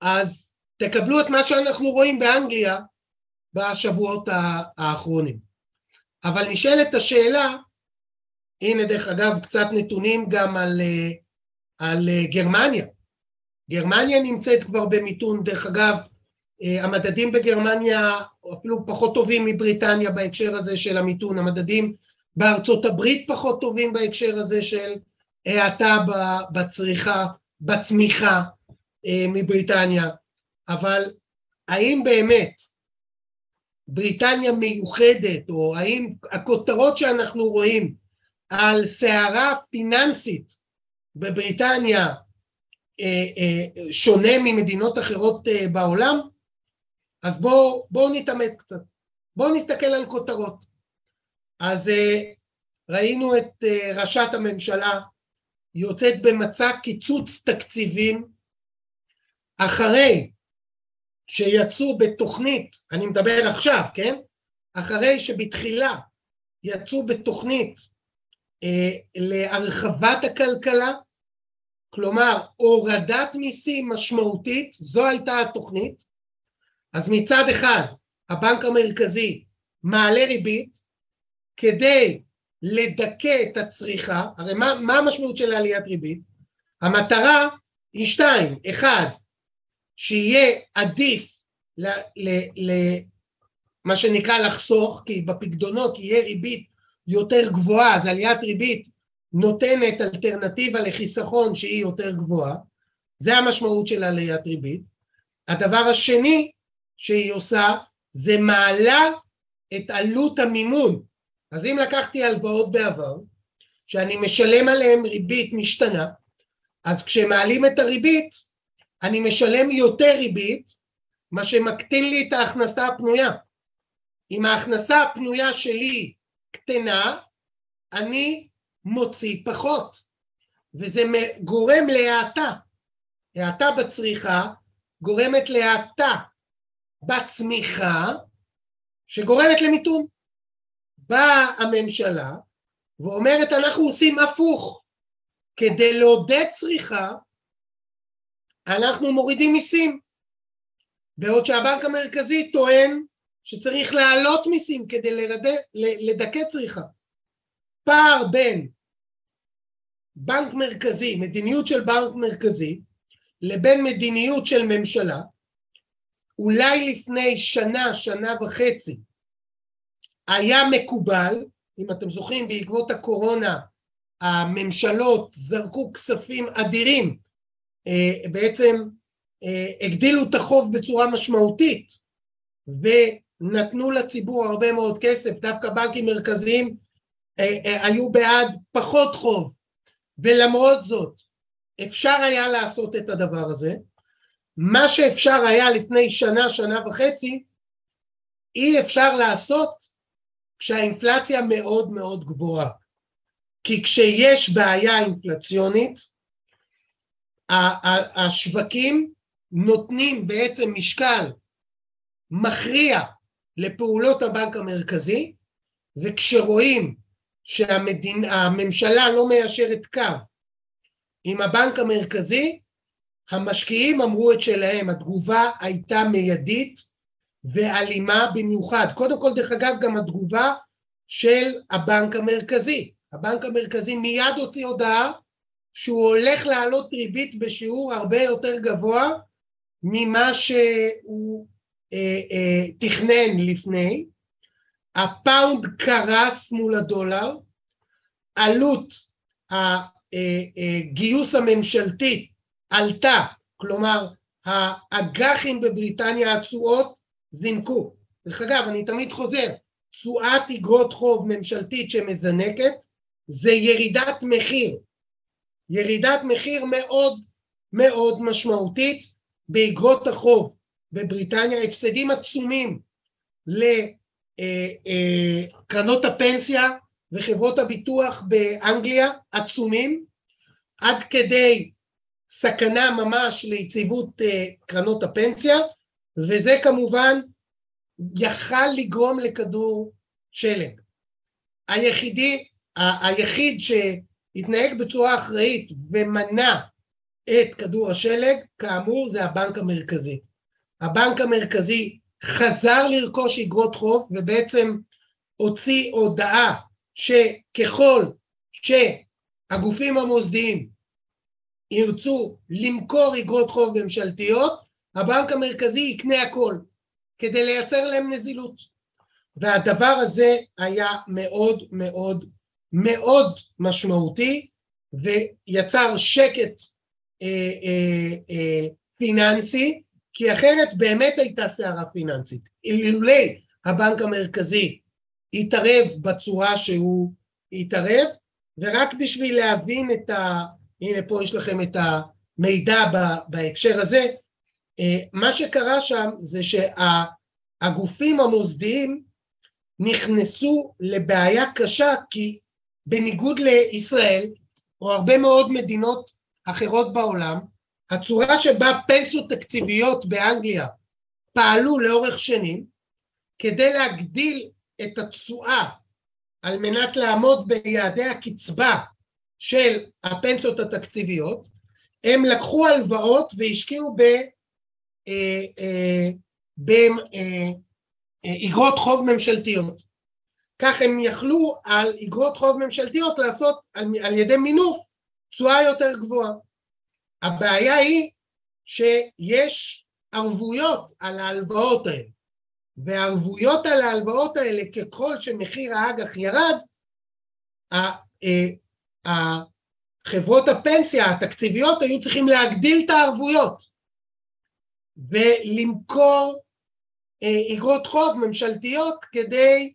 אז תקבלו את מה שאנחנו רואים באנגליה בשבועות האחרונים. אבל נשאלת השאלה, הנה דרך אגב קצת נתונים גם על, על גרמניה. גרמניה נמצאת כבר במיתון, דרך אגב, המדדים בגרמניה אפילו פחות טובים מבריטניה בהקשר הזה של המיתון, המדדים בארצות הברית פחות טובים בהקשר הזה של האטה בצריכה, בצמיחה אה, מבריטניה, אבל האם באמת בריטניה מיוחדת, או האם הכותרות שאנחנו רואים על סערה פיננסית בבריטניה אה, אה, שונה ממדינות אחרות אה, בעולם? אז בואו בוא נתעמת קצת. בואו נסתכל על כותרות. אז ראינו את ראשת הממשלה יוצאת במצע קיצוץ תקציבים אחרי שיצאו בתוכנית, אני מדבר עכשיו, כן? אחרי שבתחילה יצאו בתוכנית אה, להרחבת הכלכלה, כלומר הורדת מיסים משמעותית, זו הייתה התוכנית. אז מצד אחד הבנק המרכזי מעלה ריבית כדי לדכא את הצריכה, הרי מה, מה המשמעות של עליית ריבית? המטרה היא שתיים, אחד, שיהיה עדיף ל, ל, ל, מה שנקרא לחסוך, כי בפקדונות יהיה ריבית יותר גבוהה, אז עליית ריבית נותנת אלטרנטיבה לחיסכון שהיא יותר גבוהה, זה המשמעות של עליית ריבית. הדבר השני שהיא עושה זה מעלה את עלות המימון. אז אם לקחתי הלוואות בעבר, שאני משלם עליהן ריבית משתנה, אז כשמעלים את הריבית, אני משלם יותר ריבית, מה שמקטין לי את ההכנסה הפנויה. אם ההכנסה הפנויה שלי קטנה, אני מוציא פחות, וזה גורם להאטה. האטה בצריכה גורמת להאטה בצמיחה, שגורמת למיתון. באה הממשלה ואומרת אנחנו עושים הפוך, כדי לעודד צריכה אנחנו מורידים מיסים, בעוד שהבנק המרכזי טוען שצריך להעלות מיסים כדי לרדה, לדכא צריכה. פער בין בנק מרכזי, מדיניות של בנק מרכזי, לבין מדיניות של ממשלה, אולי לפני שנה, שנה וחצי, היה מקובל, אם אתם זוכרים, בעקבות הקורונה הממשלות זרקו כספים אדירים, בעצם אה, הגדילו את החוב בצורה משמעותית ונתנו לציבור הרבה מאוד כסף, דווקא בנקים מרכזיים אה, היו בעד פחות חוב, ולמרות זאת אפשר היה לעשות את הדבר הזה. מה שאפשר היה לפני שנה, שנה וחצי, אי אפשר לעשות כשהאינפלציה מאוד מאוד גבוהה. כי כשיש בעיה אינפלציונית, השווקים נותנים בעצם משקל מכריע לפעולות הבנק המרכזי, וכשרואים שהממשלה לא מיישרת קו עם הבנק המרכזי, המשקיעים אמרו את שלהם, התגובה הייתה מיידית ואלימה במיוחד. קודם כל, דרך אגב, גם התגובה של הבנק המרכזי. הבנק המרכזי מיד הוציא הודעה שהוא הולך להעלות ריבית בשיעור הרבה יותר גבוה ממה שהוא אה, אה, תכנן לפני. הפאונד קרס מול הדולר, עלות הגיוס הממשלתי עלתה, כלומר האג"חים בבריטניה התשואות זינקו. דרך אגב, אני תמיד חוזר, תשואת אגרות חוב ממשלתית שמזנקת זה ירידת מחיר, ירידת מחיר מאוד מאוד משמעותית באגרות החוב בבריטניה, הפסדים עצומים לקרנות הפנסיה וחברות הביטוח באנגליה, עצומים, עד כדי סכנה ממש ליציבות אה, קרנות הפנסיה, וזה כמובן יכל לגרום לכדור שלג. היחידי, היחיד שהתנהג בצורה אחראית ומנע את כדור השלג, כאמור זה הבנק המרכזי. הבנק המרכזי חזר לרכוש אגרות חוב ובעצם הוציא הודעה שככל שהגופים המוסדיים ירצו למכור אגרות חוב ממשלתיות, הבנק המרכזי יקנה הכל כדי לייצר להם נזילות. והדבר הזה היה מאוד מאוד מאוד משמעותי ויצר שקט אה, אה, אה, פיננסי, כי אחרת באמת הייתה סערה פיננסית. אילולי הבנק המרכזי התערב בצורה שהוא התערב, ורק בשביל להבין את ה... הנה פה יש לכם את המידע בהקשר הזה, אה, מה שקרה שם זה שהגופים המוסדיים נכנסו לבעיה קשה כי בניגוד לישראל או הרבה מאוד מדינות אחרות בעולם, הצורה שבה פנסיות תקציביות באנגליה פעלו לאורך שנים כדי להגדיל את התשואה על מנת לעמוד ביעדי הקצבה של הפנסיות התקציביות, הם לקחו הלוואות והשקיעו באגרות אה, אה, חוב ממשלתיות. כך הם יכלו על אגרות חוב ממשלתיות לעשות על, על ידי מינוף תשואה יותר גבוהה. הבעיה היא שיש ערבויות על ההלוואות האלה, והערבויות על ההלוואות האלה ככל שמחיר האג"ח ירד, אה, חברות הפנסיה התקציביות היו צריכים להגדיל את הערבויות ולמכור אגרות חוב ממשלתיות כדי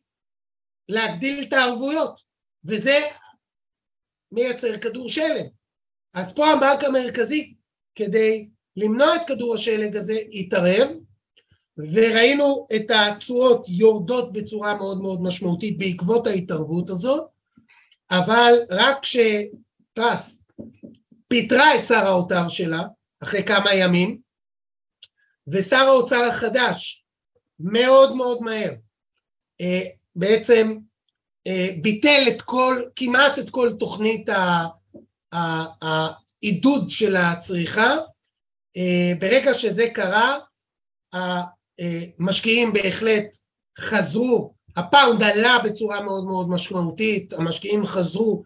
להגדיל את הערבויות, וזה מייצר כדור שלג. אז פה הבנק המרכזי, כדי למנוע את כדור השלג הזה, התערב, וראינו את התשואות יורדות בצורה מאוד מאוד משמעותית בעקבות ההתערבות הזאת, אבל רק כשפרס פיטרה את שר האוצר שלה, אחרי כמה ימים, ושר האוצר החדש מאוד מאוד מהר אה, בעצם אה, ביטל את כל, כמעט את כל תוכנית העידוד של הצריכה. אה, ברגע שזה קרה, המשקיעים בהחלט חזרו, הפאונד עלה בצורה מאוד מאוד משמעותית, המשקיעים חזרו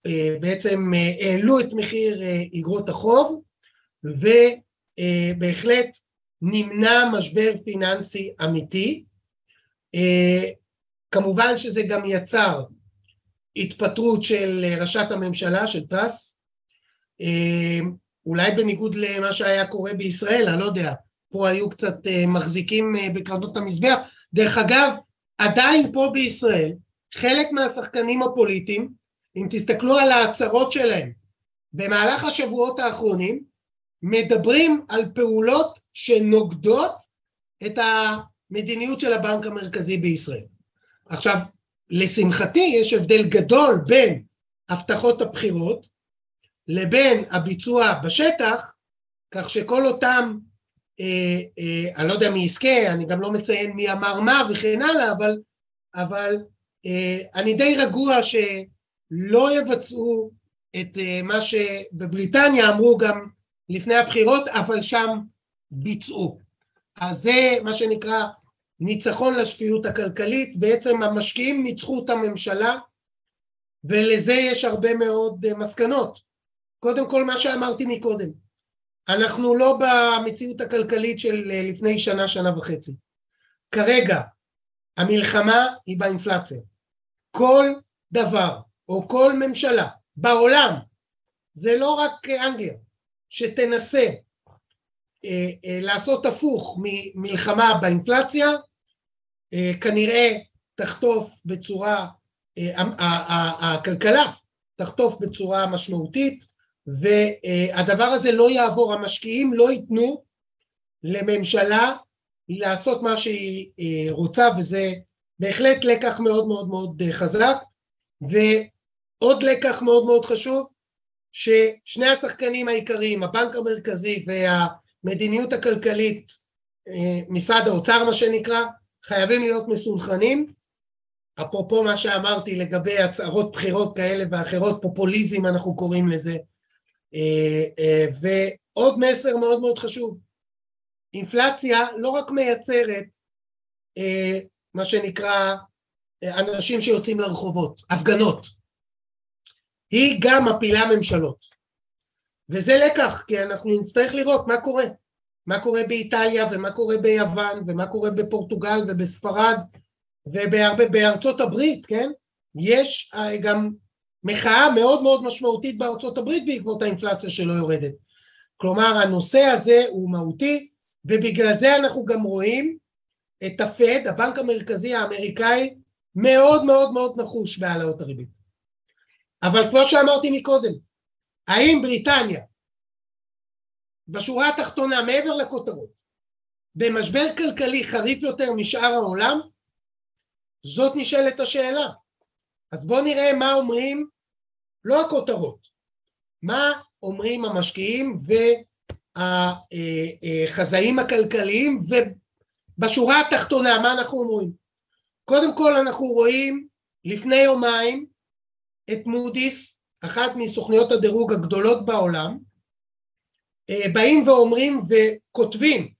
ובעצם אה, העלו את מחיר אגרות החוב, ובהחלט נמנע משבר פיננסי אמיתי. אה, כמובן שזה גם יצר התפטרות של ראשת הממשלה, של טראס, אה, אולי בניגוד למה שהיה קורה בישראל, אני לא יודע, פה היו קצת אה, מחזיקים בקרנות המזבח. דרך אגב, עדיין פה בישראל, חלק מהשחקנים הפוליטיים, אם תסתכלו על ההצהרות שלהם במהלך השבועות האחרונים, מדברים על פעולות שנוגדות את המדיניות של הבנק המרכזי בישראל. עכשיו, לשמחתי יש הבדל גדול בין הבטחות הבחירות לבין הביצוע בשטח, כך שכל אותם, אה, אה, אני לא יודע מי יזכה, אני גם לא מציין מי אמר מה וכן הלאה, אבל, אבל אה, אני די רגוע שלא יבצעו את אה, מה שבבריטניה אמרו גם לפני הבחירות, אבל שם ביצעו. אז זה מה שנקרא ניצחון לשפיות הכלכלית, בעצם המשקיעים ניצחו את הממשלה ולזה יש הרבה מאוד אה, מסקנות. קודם כל מה שאמרתי מקודם, אנחנו לא במציאות הכלכלית של אה, לפני שנה, שנה וחצי. כרגע המלחמה היא באינפלציה. כל דבר או כל ממשלה בעולם, זה לא רק אנגליה, שתנסה אה, אה, לעשות הפוך ממלחמה באינפלציה, אה, כנראה תחטוף בצורה, הכלכלה תחטוף בצורה משמעותית והדבר הזה לא יעבור, המשקיעים לא ייתנו לממשלה לעשות מה שהיא רוצה וזה בהחלט לקח מאוד מאוד מאוד חזק. ועוד לקח מאוד מאוד חשוב ששני השחקנים העיקריים, הבנק המרכזי וה... המדיניות הכלכלית, אה, משרד האוצר מה שנקרא, חייבים להיות מסונכרנים. אפרופו מה שאמרתי לגבי הצהרות בחירות כאלה ואחרות, פופוליזם אנחנו קוראים לזה. אה, אה, ועוד מסר מאוד מאוד חשוב, אינפלציה לא רק מייצרת מה שנקרא אנשים שיוצאים לרחובות, הפגנות, היא גם מפילה ממשלות. וזה לקח, כי אנחנו נצטרך לראות מה קורה. מה קורה באיטליה ומה קורה ביוון ומה קורה בפורטוגל ובספרד ובארצות הברית, כן? יש אה, גם מחאה מאוד מאוד משמעותית בארצות הברית בעקבות האינפלציה שלא יורדת. כלומר, הנושא הזה הוא מהותי, ובגלל זה אנחנו גם רואים את הפד, הבנק המרכזי האמריקאי, מאוד מאוד מאוד נחוש בהעלאות הריבית. אבל כמו שאמרתי מקודם, האם בריטניה, בשורה התחתונה, מעבר לכותרות, במשבר כלכלי חריף יותר משאר העולם? זאת נשאלת השאלה. אז בואו נראה מה אומרים, לא הכותרות, מה אומרים המשקיעים והחזאים הכלכליים ובשורה התחתונה מה אנחנו אומרים? קודם כל אנחנו רואים לפני יומיים את מודי'ס, אחת מסוכניות הדירוג הגדולות בעולם, באים ואומרים וכותבים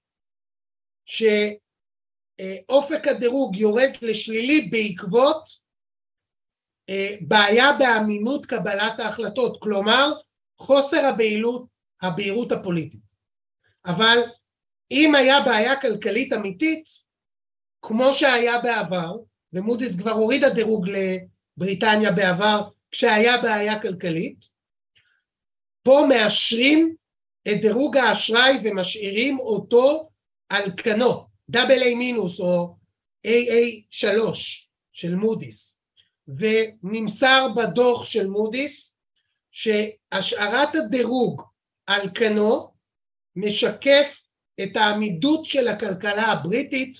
שאופק הדירוג יורד לשלילי בעקבות אה, בעיה באמינות קבלת ההחלטות, כלומר חוסר הבהילות, הבהירות הפוליטית. אבל אם היה בעיה כלכלית אמיתית, כמו שהיה בעבר, ומודי'ס כבר הורידה דירוג לבריטניה בעבר כשהיה בעיה כלכלית, פה מאשרים את דירוג האשראי ומשאירים אותו על כנו, איי מינוס או AA שלוש של מודי'ס. ונמסר בדוח של מודי'ס שהשארת הדירוג על כנו משקף את העמידות של הכלכלה הבריטית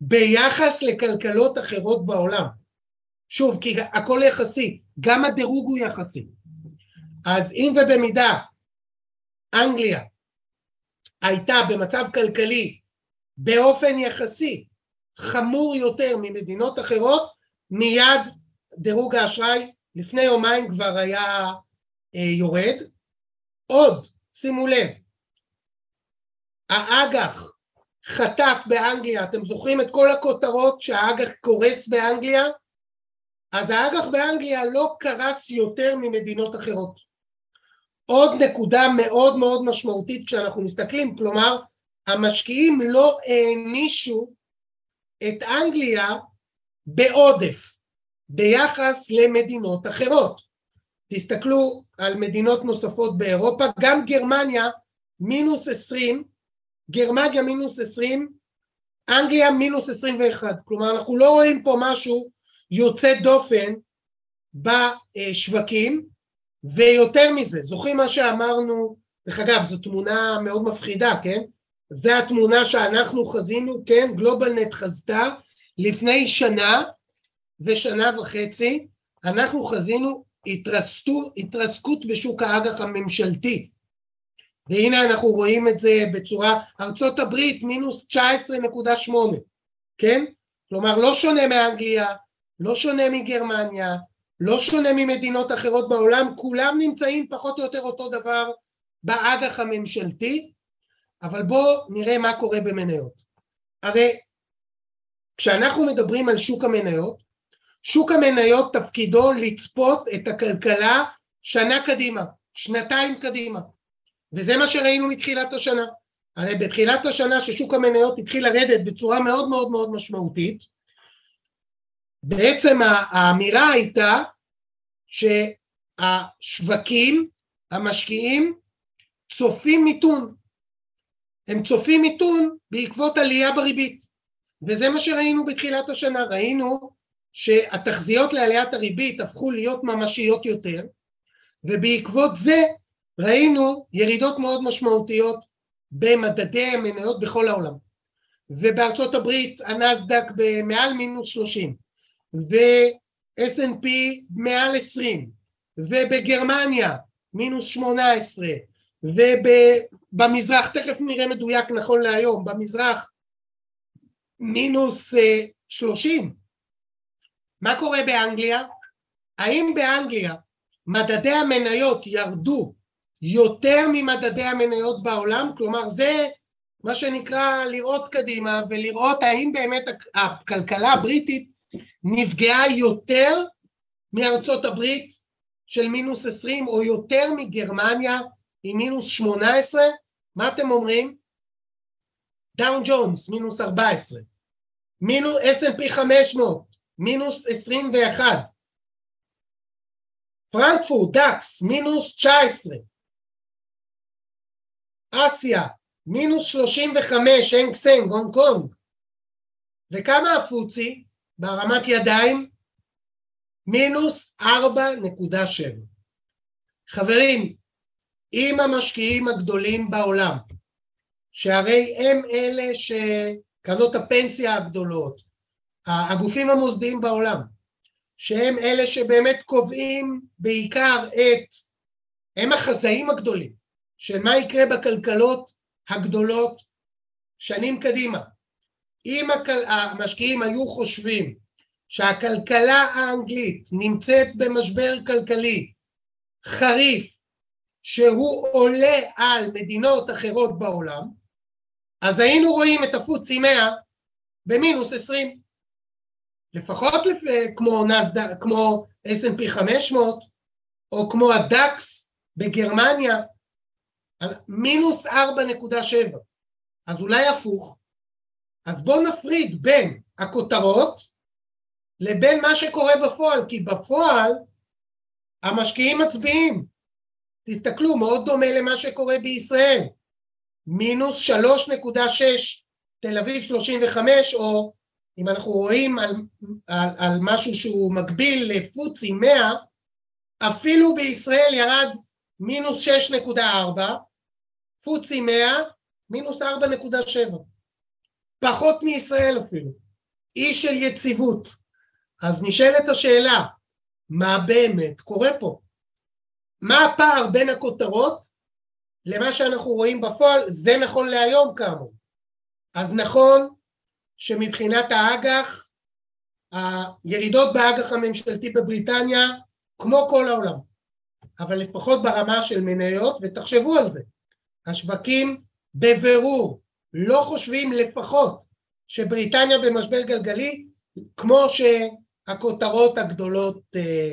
ביחס לכלכלות אחרות בעולם. שוב, כי הכל יחסי, גם הדירוג הוא יחסי. אז אם ובמידה אנגליה הייתה במצב כלכלי באופן יחסי חמור יותר ממדינות אחרות, מיד דירוג האשראי לפני יומיים כבר היה אה, יורד. עוד, שימו לב, האג"ח חטף באנגליה, אתם זוכרים את כל הכותרות שהאג"ח קורס באנגליה? אז האג"ח באנגליה לא קרס יותר ממדינות אחרות. עוד נקודה מאוד מאוד משמעותית כשאנחנו מסתכלים, כלומר המשקיעים לא הענישו את אנגליה בעודף. ביחס למדינות אחרות. תסתכלו על מדינות נוספות באירופה, גם גרמניה מינוס 20, גרמניה מינוס 20, אנגליה מינוס 21, כלומר אנחנו לא רואים פה משהו יוצא דופן בשווקים, ויותר מזה, זוכרים מה שאמרנו, דרך אגב זו תמונה מאוד מפחידה, כן? זו התמונה שאנחנו חזינו, כן? גלובלנט חזתה לפני שנה ושנה וחצי אנחנו חזינו התרסקות, התרסקות בשוק האג"ח הממשלתי והנה אנחנו רואים את זה בצורה, ארצות הברית מינוס 19.8 כן? כלומר לא שונה מאנגליה, לא שונה מגרמניה, לא שונה ממדינות אחרות בעולם, כולם נמצאים פחות או יותר אותו דבר באג"ח הממשלתי, אבל בואו נראה מה קורה במניות. הרי כשאנחנו מדברים על שוק המניות, שוק המניות תפקידו לצפות את הכלכלה שנה קדימה, שנתיים קדימה, וזה מה שראינו מתחילת השנה. הרי בתחילת השנה ששוק המניות התחיל לרדת בצורה מאוד מאוד מאוד משמעותית, בעצם האמירה הייתה שהשווקים, המשקיעים, צופים מיתון. הם צופים מיתון בעקבות עלייה בריבית, וזה מה שראינו בתחילת השנה, ראינו שהתחזיות לעליית הריבית הפכו להיות ממשיות יותר ובעקבות זה ראינו ירידות מאוד משמעותיות במדדי המניות בכל העולם. ובארצות הברית הנסדק במעל מינוס 30 ו-S&P מעל 20 ובגרמניה מינוס 18 ובמזרח, תכף נראה מדויק נכון להיום, במזרח מינוס 30 מה קורה באנגליה? האם באנגליה מדדי המניות ירדו יותר ממדדי המניות בעולם? כלומר זה מה שנקרא לראות קדימה ולראות האם באמת הכלכלה הבריטית נפגעה יותר מארצות הברית של מינוס 20 או יותר מגרמניה עם מינוס 18? מה אתם אומרים? דאו ג'ונס, מינוס 14, מינוס S&P 500, מינוס 21, פרנקפורט, דאקס, מינוס 19, אסיה, מינוס 35, האנג סנג, הונג קונג, וכמה הפוטסי בהרמת ידיים? מינוס 4.7. חברים, אם המשקיעים הגדולים בעולם, שהרי הם אלה שקרנות הפנסיה הגדולות, הגופים המוסדיים בעולם, שהם אלה שבאמת קובעים בעיקר את, הם החזאים הגדולים של מה יקרה בכלכלות הגדולות שנים קדימה. אם המשקיעים היו חושבים שהכלכלה האנגלית נמצאת במשבר כלכלי חריף שהוא עולה על מדינות אחרות בעולם, אז היינו רואים את הפוצי 100 במינוס 20. לפחות לפ... כמו, נסד... כמו S&P 500 או כמו הדקס בגרמניה, מינוס 4.7. אז אולי הפוך, אז בואו נפריד בין הכותרות לבין מה שקורה בפועל, כי בפועל המשקיעים מצביעים. תסתכלו, מאוד דומה למה שקורה בישראל. מינוס 3.6 תל אביב 35, או אם אנחנו רואים על, על, על משהו שהוא מקביל לפוצי 100, אפילו בישראל ירד מינוס 6.4, פוצי 100, מינוס 4.7. פחות מישראל אפילו. אי של יציבות. אז נשאלת השאלה, מה באמת קורה פה? מה הפער בין הכותרות למה שאנחנו רואים בפועל? זה נכון להיום כאמור. אז נכון שמבחינת האג"ח, הירידות באג"ח הממשלתי בבריטניה כמו כל העולם, אבל לפחות ברמה של מניות, ותחשבו על זה, השווקים בבירור לא חושבים לפחות שבריטניה במשבר גלגלי כמו שהכותרות הגדולות אה,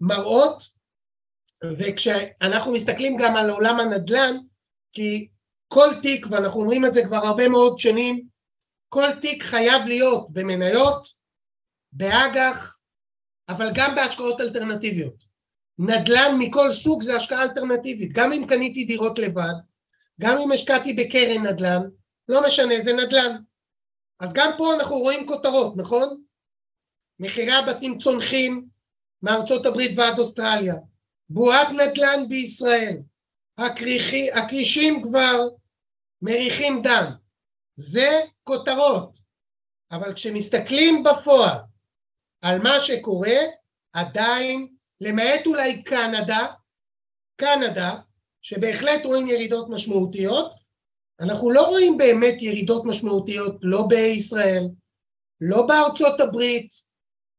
מראות וכשאנחנו מסתכלים גם על עולם הנדל"ן כי כל תיק ואנחנו אומרים את זה כבר הרבה מאוד שנים כל תיק חייב להיות במניות, באג"ח אבל גם בהשקעות אלטרנטיביות. נדל"ן מכל סוג זה השקעה אלטרנטיבית. גם אם קניתי דירות לבד גם אם השקעתי בקרן נדל"ן לא משנה, זה נדל"ן. אז גם פה אנחנו רואים כותרות, נכון? מחירי הבתים צונחים מארצות הברית ועד אוסטרליה. בועת נדל"ן בישראל. הכריחי, הכרישים כבר מריחים דם. זה כותרות. אבל כשמסתכלים בפועל על מה שקורה, עדיין, למעט אולי קנדה, קנדה, שבהחלט רואים ירידות משמעותיות, אנחנו לא רואים באמת ירידות משמעותיות לא בישראל, לא בארצות הברית,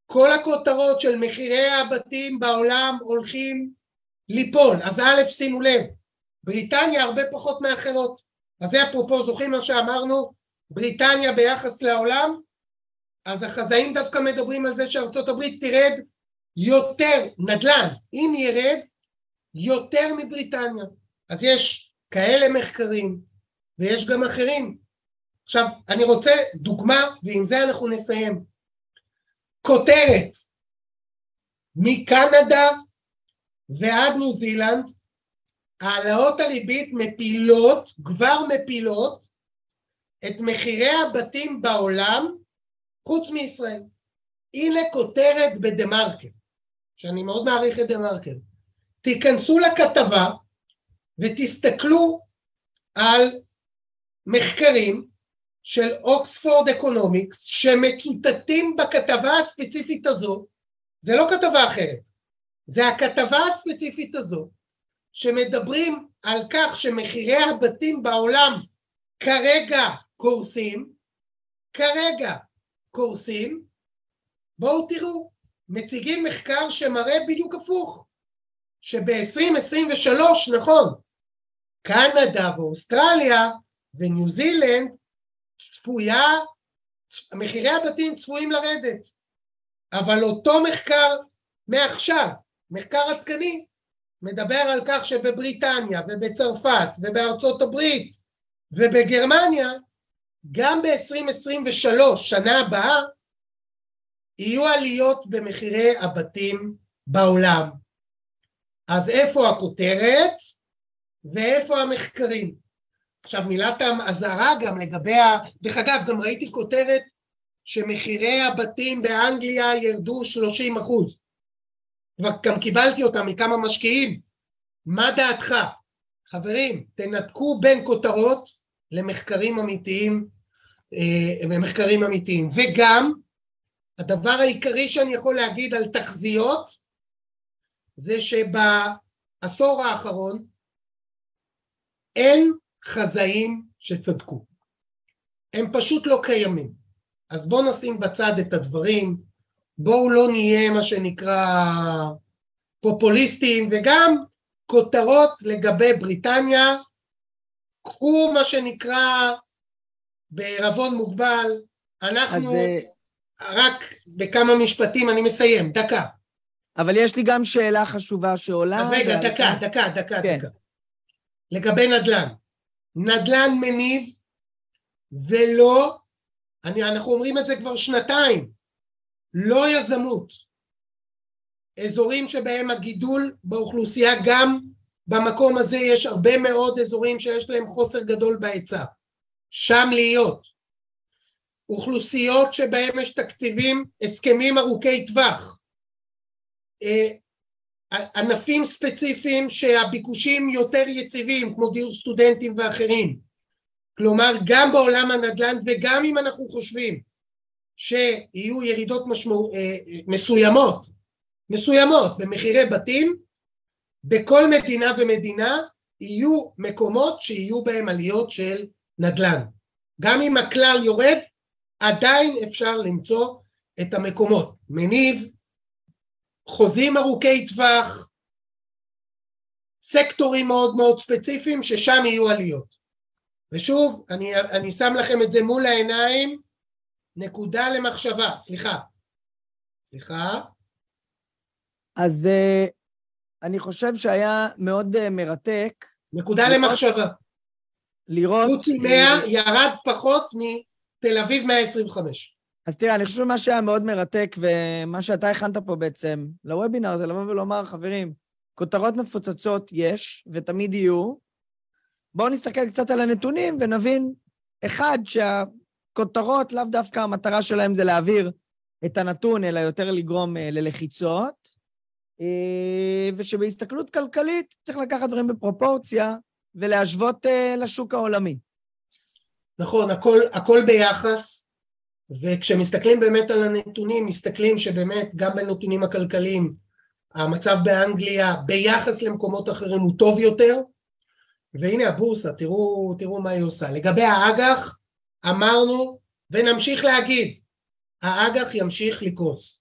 כל הכותרות של מחירי הבתים בעולם הולכים ליפול, אז א' שימו לב, בריטניה הרבה פחות מאחרות, אז זה אפרופו זוכרים מה שאמרנו, בריטניה ביחס לעולם, אז החזאים דווקא מדברים על זה שארצות הברית תרד יותר, נדל"ן, אם ירד, יותר מבריטניה, אז יש כאלה מחקרים, ויש גם אחרים. עכשיו, אני רוצה דוגמה, ועם זה אנחנו נסיים. כותרת, מקנדה ועד ניו זילנד, העלאות הריבית מפילות, כבר מפילות, את מחירי הבתים בעולם, חוץ מישראל. הנה כותרת בדה מרקר, שאני מאוד מעריך את דה מרקר. תיכנסו לכתבה ותסתכלו על מחקרים של Oxford Economics שמצוטטים בכתבה הספציפית הזו, זה לא כתבה אחרת, זה הכתבה הספציפית הזו, שמדברים על כך שמחירי הבתים בעולם כרגע קורסים, כרגע קורסים, בואו תראו, מציגים מחקר שמראה בדיוק הפוך, שב-2023, נכון, קנדה ואוסטרליה וניו זילנד צפויה, מחירי הבתים צפויים לרדת, אבל אותו מחקר מעכשיו, מחקר עדכני, מדבר על כך שבבריטניה ובצרפת ובארצות הברית ובגרמניה גם ב-2023, שנה הבאה, יהיו עליות במחירי הבתים בעולם. אז איפה הכותרת ואיפה המחקרים? עכשיו מילת האזהרה גם לגבי ה... דרך אגב, גם ראיתי כותרת שמחירי הבתים באנגליה ירדו 30 אחוז. גם קיבלתי אותה מכמה משקיעים. מה דעתך? חברים, תנתקו בין כותרות למחקרים אמיתיים, אה, מחקרים אמיתיים. וגם, הדבר העיקרי שאני יכול להגיד על תחזיות, זה שבעשור האחרון אין חזאים שצדקו. הם פשוט לא קיימים. אז בואו נשים בצד את הדברים, בואו לא נהיה מה שנקרא פופוליסטים, וגם כותרות לגבי בריטניה, קחו מה שנקרא בערבון מוגבל, אנחנו, אז... אה, רק בכמה משפטים, אני מסיים, דקה. אבל יש לי גם שאלה חשובה שעולה. אז רגע, דקה, דקה, דקה, כן. דקה. לגבי נדל"ן. נדל"ן מניב ולא, אני, אנחנו אומרים את זה כבר שנתיים, לא יזמות. אזורים שבהם הגידול באוכלוסייה, גם במקום הזה יש הרבה מאוד אזורים שיש להם חוסר גדול בהיצע. שם להיות. אוכלוסיות שבהם יש תקציבים, הסכמים ארוכי טווח. אה, ענפים ספציפיים שהביקושים יותר יציבים, כמו דיור סטודנטים ואחרים. כלומר, גם בעולם הנדל"ן וגם אם אנחנו חושבים שיהיו ירידות משמעו, אה, מסוימות, מסוימות במחירי בתים, בכל מדינה ומדינה יהיו מקומות שיהיו בהם עליות של נדל"ן. גם אם הכלל יורד, עדיין אפשר למצוא את המקומות. מניב, חוזים ארוכי טווח, סקטורים מאוד מאוד ספציפיים ששם יהיו עליות. ושוב, אני, אני שם לכם את זה מול העיניים, נקודה למחשבה, סליחה. סליחה. אז uh, אני חושב שהיה מאוד uh, מרתק. נקודה לראות, למחשבה. לראות... חוץ מ-100 ירד פחות מתל אביב 125. אז תראה, אני חושב שמה שהיה מאוד מרתק, ומה שאתה הכנת פה בעצם לוובינר, זה לבוא ולומר, חברים, כותרות מפוצצות יש, ותמיד יהיו. בואו נסתכל קצת על הנתונים ונבין, אחד, שהכותרות, לאו דווקא המטרה שלהם זה להעביר את הנתון, אלא יותר לגרום uh, ללחיצות, uh, ושבהסתכלות כלכלית צריך לקחת דברים בפרופורציה ולהשוות uh, לשוק העולמי. נכון, הכל, הכל ביחס. וכשמסתכלים באמת על הנתונים, מסתכלים שבאמת גם בנתונים הכלכליים המצב באנגליה ביחס למקומות אחרים הוא טוב יותר, והנה הבורסה, תראו, תראו מה היא עושה. לגבי האג"ח, אמרנו ונמשיך להגיד, האג"ח ימשיך לקרוס.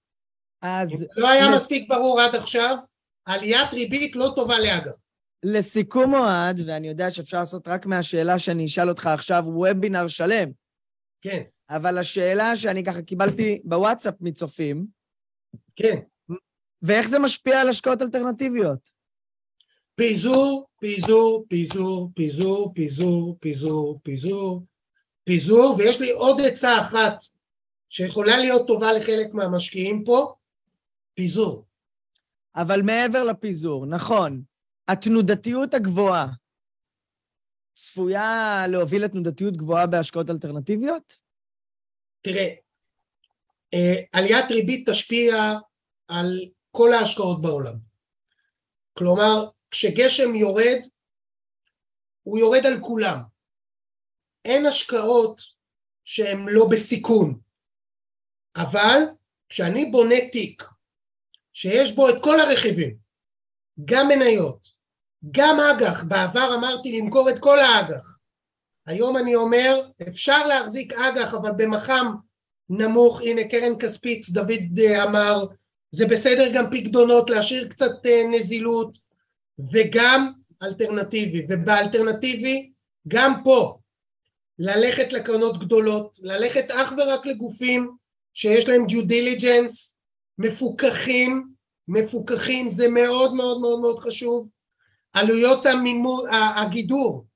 אז... לא היה לס... מספיק ברור עד עכשיו, עליית ריבית לא טובה לאג"ח. לסיכום אוהד, ואני יודע שאפשר לעשות רק מהשאלה שאני אשאל אותך עכשיו וובינר שלם. כן. אבל השאלה שאני ככה קיבלתי בוואטסאפ מצופים, כן. ואיך זה משפיע על השקעות אלטרנטיביות? פיזור, פיזור, פיזור, פיזור, פיזור, פיזור, פיזור, פיזור, ויש לי עוד עצה אחת שיכולה להיות טובה לחלק מהמשקיעים פה, פיזור. אבל מעבר לפיזור, נכון, התנודתיות הגבוהה צפויה להוביל לתנודתיות גבוהה בהשקעות אלטרנטיביות? תראה, אה, עליית ריבית תשפיע על כל ההשקעות בעולם. כלומר, כשגשם יורד, הוא יורד על כולם. אין השקעות שהן לא בסיכון, אבל כשאני בונה תיק שיש בו את כל הרכיבים, גם מניות, גם אג"ח, בעבר אמרתי למכור את כל האג"ח, היום אני אומר, אפשר להחזיק אג"ח, אבל במח"מ נמוך, הנה קרן כספית, דוד אה, אמר, זה בסדר גם פקדונות, להשאיר קצת אה, נזילות, וגם אלטרנטיבי, ובאלטרנטיבי, גם פה, ללכת לקרנות גדולות, ללכת אך ורק לגופים שיש להם due diligence, מפוקחים, מפוקחים, זה מאוד מאוד מאוד מאוד חשוב, עלויות המימור, הגידור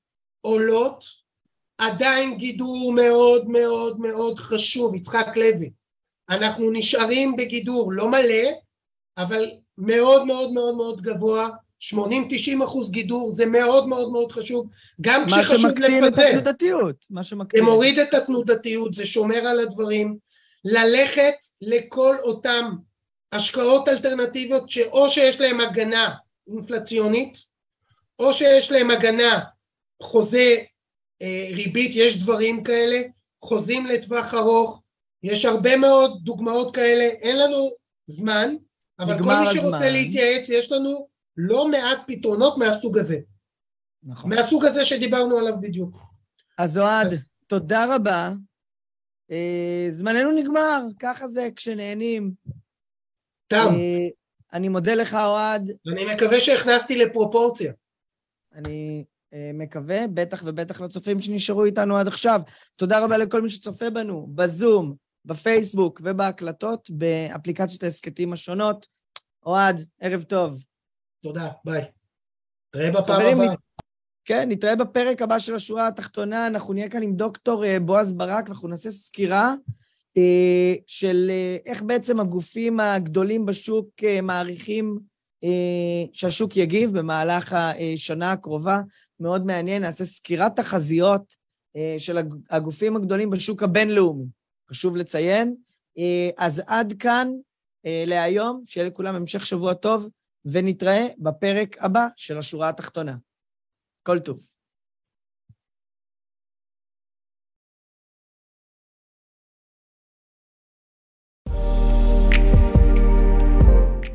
עולות, עדיין גידור מאוד מאוד מאוד חשוב, יצחק לוי. אנחנו נשארים בגידור לא מלא, אבל מאוד מאוד מאוד מאוד גבוה, 80-90 אחוז גידור, זה מאוד מאוד מאוד חשוב, גם כשחשוב לפזר. מה שמקטין את התנודתיות. מה שמקטין. זה מוריד את התנודתיות, זה שומר על הדברים. ללכת לכל אותם השקעות אלטרנטיביות שאו שיש להם הגנה אינפלציונית, או שיש להם הגנה חוזה ריבית, יש דברים כאלה, חוזים לטווח ארוך, יש הרבה מאוד דוגמאות כאלה, אין לנו זמן, אבל כל מי שרוצה הזמן. להתייעץ, יש לנו לא מעט פתרונות מהסוג הזה. נכון. מהסוג הזה שדיברנו עליו בדיוק. אז אוהד, אז... תודה רבה. אה, זמננו נגמר, ככה זה כשנהנים. תם. אה, אני מודה לך, אוהד. אני מקווה שהכנסתי לפרופורציה. אני אה, מקווה, בטח ובטח לצופים שנשארו איתנו עד עכשיו. תודה רבה לכל מי שצופה בנו, בזום, בפייסבוק ובהקלטות, באפליקציות ההסכתים השונות. אוהד, ערב טוב. תודה, ביי. נתראה בפעם הבאה. כן, נתראה בפרק הבא של השורה התחתונה, אנחנו נהיה כאן עם דוקטור אה, בועז ברק, ואנחנו נעשה סקירה אה, של אה, איך בעצם הגופים הגדולים בשוק מעריכים שהשוק יגיב במהלך השנה הקרובה. מאוד מעניין, נעשה סקירת תחזיות של הגופים הגדולים בשוק הבינלאומי. חשוב לציין. אז עד כאן להיום, שיהיה לכולם המשך שבוע טוב, ונתראה בפרק הבא של השורה התחתונה. כל טוב.